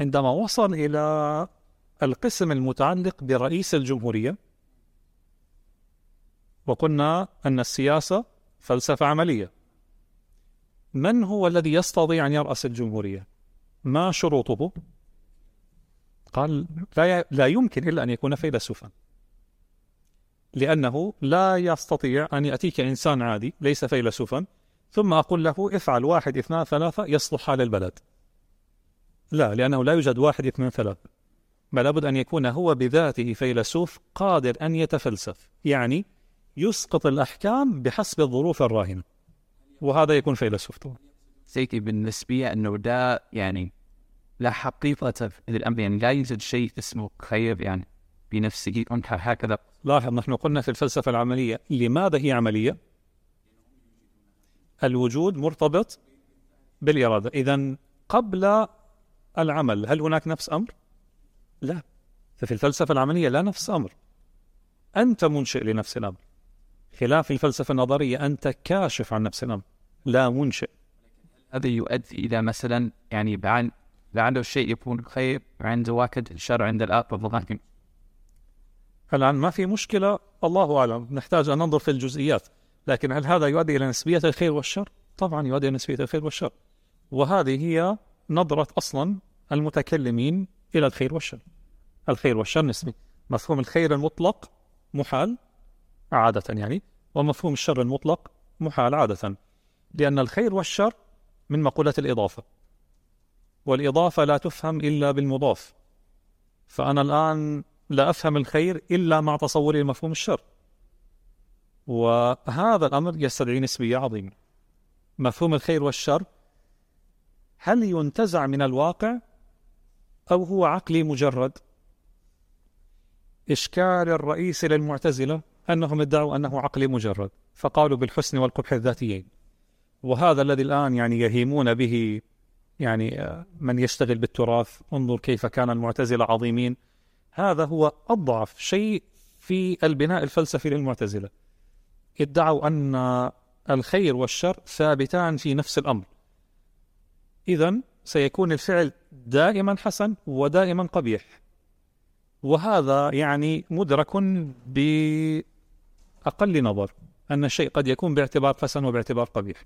عندما وصل إلى القسم المتعلق برئيس الجمهورية. وقلنا أن السياسة فلسفة عملية. من هو الذي يستطيع أن يرأس الجمهورية؟ ما شروطه؟ قال لا, لا يمكن إلا أن يكون فيلسوفا لأنه لا يستطيع أن يأتيك إنسان عادي ليس فيلسوفا ثم أقول له افعل واحد اثنان ثلاثة يصلح حال البلد. لا لأنه لا يوجد واحد اثنان ثلاثة. بل لابد أن يكون هو بذاته فيلسوف قادر أن يتفلسف يعني يسقط الأحكام بحسب الظروف الراهنة وهذا يكون فيلسوف طبعا سيكي بالنسبة أنه ده يعني لا حقيقة للأمر يعني لا يوجد شيء اسمه خير يعني بنفسه هكذا لاحظ نحن قلنا في الفلسفة العملية لماذا هي عملية؟ الوجود مرتبط بالإرادة إذا قبل العمل هل هناك نفس أمر؟ لا. ففي الفلسفة العملية لا نفس أمر. أنت منشئ لنفس الأمر. خلاف الفلسفة النظرية أنت كاشف عن نفس الأمر. لا منشئ. هذا يؤدي إلى مثلا يعني بعد لعله الشيء يكون خير عند واحد الشر عند الآخر بالظاهر الآن ما في مشكلة؟ الله أعلم. نحتاج أن ننظر في الجزئيات. لكن هل هذا يؤدي إلى نسبية الخير والشر؟ طبعا يؤدي إلى نسبية الخير والشر. وهذه هي نظرة أصلا المتكلمين إلى الخير والشر. الخير والشر نسبي. مفهوم الخير المطلق محال عادة يعني ومفهوم الشر المطلق محال عادة لأن الخير والشر من مقولة الإضافة والإضافة لا تفهم إلا بالمضاف. فأنا الآن لا أفهم الخير إلا مع تصوري لمفهوم الشر. وهذا الأمر يستدعي نسبية عظيمة. مفهوم الخير والشر هل ينتزع من الواقع أو هو عقلي مجرد؟ إشكال الرئيس للمعتزلة أنهم ادعوا أنه عقلي مجرد فقالوا بالحسن والقبح الذاتيين. وهذا الذي الآن يعني يهيمون به يعني آه، من يشتغل بالتراث انظر كيف كان المعتزلة عظيمين. هذا هو أضعف شيء في البناء الفلسفي للمعتزلة. ادعوا أن الخير والشر ثابتان في نفس الأمر. إذا سيكون الفعل دائما حسن ودائما قبيح. وهذا يعني مدرك بأقل نظر أن الشيء قد يكون باعتبار حسن وباعتبار قبيح.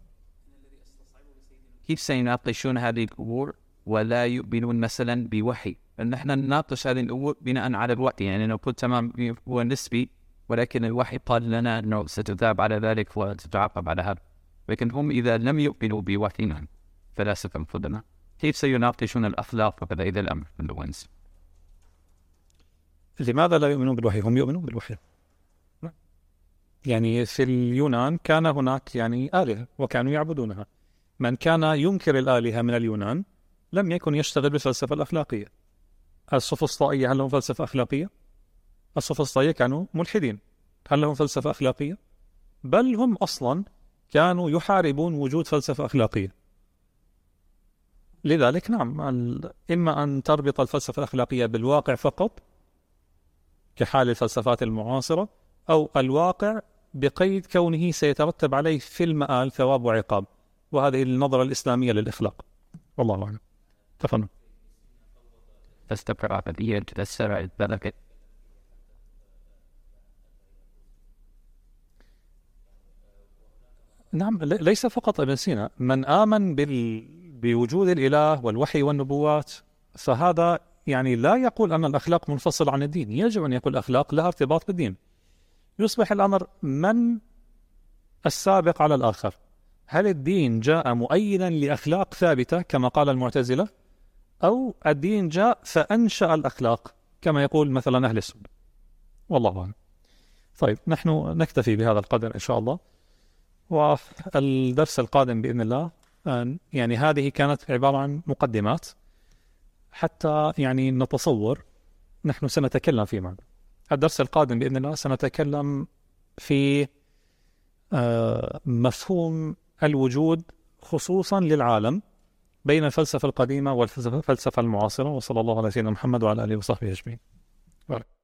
كيف سيناقشون هذه الأمور ولا يؤمنون مثلا بوحي؟ نحن نناقش هذه الأمور بناء على الوحي. يعني نقول تمام هو نسبي ولكن الوحي قال لنا أنه ستذاب على ذلك وتتعاقب على هذا. لكن هم إذا لم يؤمنوا بوحينا فلاسفة القدماء كيف سيناقشون الأخلاق وكذا؟ إذا الأمر في الونس لماذا لا يؤمنون بالوحي؟ هم يؤمنون بالوحي يعني في اليونان كان هناك يعني آلهة وكانوا يعبدونها من كان ينكر الآلهة من اليونان لم يكن يشتغل بالفلسفة الأخلاقية السوفسطائية هل لهم فلسفة أخلاقية؟ السوفسطائية كانوا ملحدين هل لهم فلسفة أخلاقية؟ بل هم أصلا كانوا يحاربون وجود فلسفة أخلاقية لذلك نعم إما أن تربط الفلسفة الأخلاقية بالواقع فقط كحال الفلسفات المعاصرة أو الواقع بقيد كونه سيترتب عليه في المآل ثواب وعقاب. وهذه النظرة الإسلامية للإخلاق. والله أعلم. تفضل. تستقر عمليا تتسرع البركة نعم ليس فقط ابن سينا. من آمن بال... بوجود الإله والوحي والنبوات فهذا يعني لا يقول أن الأخلاق منفصلة عن الدين. يجب أن يكون الأخلاق لها ارتباط بالدين. يصبح الأمر من السابق على الآخر. هل الدين جاء مؤيدا لأخلاق ثابتة كما قال المعتزلة؟ أو الدين جاء فأنشأ الأخلاق كما يقول مثلا أهل السنة؟ والله أعلم. طيب نحن نكتفي بهذا القدر إن شاء الله. والدرس القادم بإذن الله آه، يعني هذه كانت عبارة عن مقدمات. حتى يعني نتصور نحن سنتكلم في معنى. الدرس القادم بإذن الله سنتكلم في آه، مفهوم الوجود خصوصا للعالم بين الفلسفة القديمة والفلسفة المعاصرة. وصلى الله على سيدنا محمد وعلى آله وصحبه أجمعين.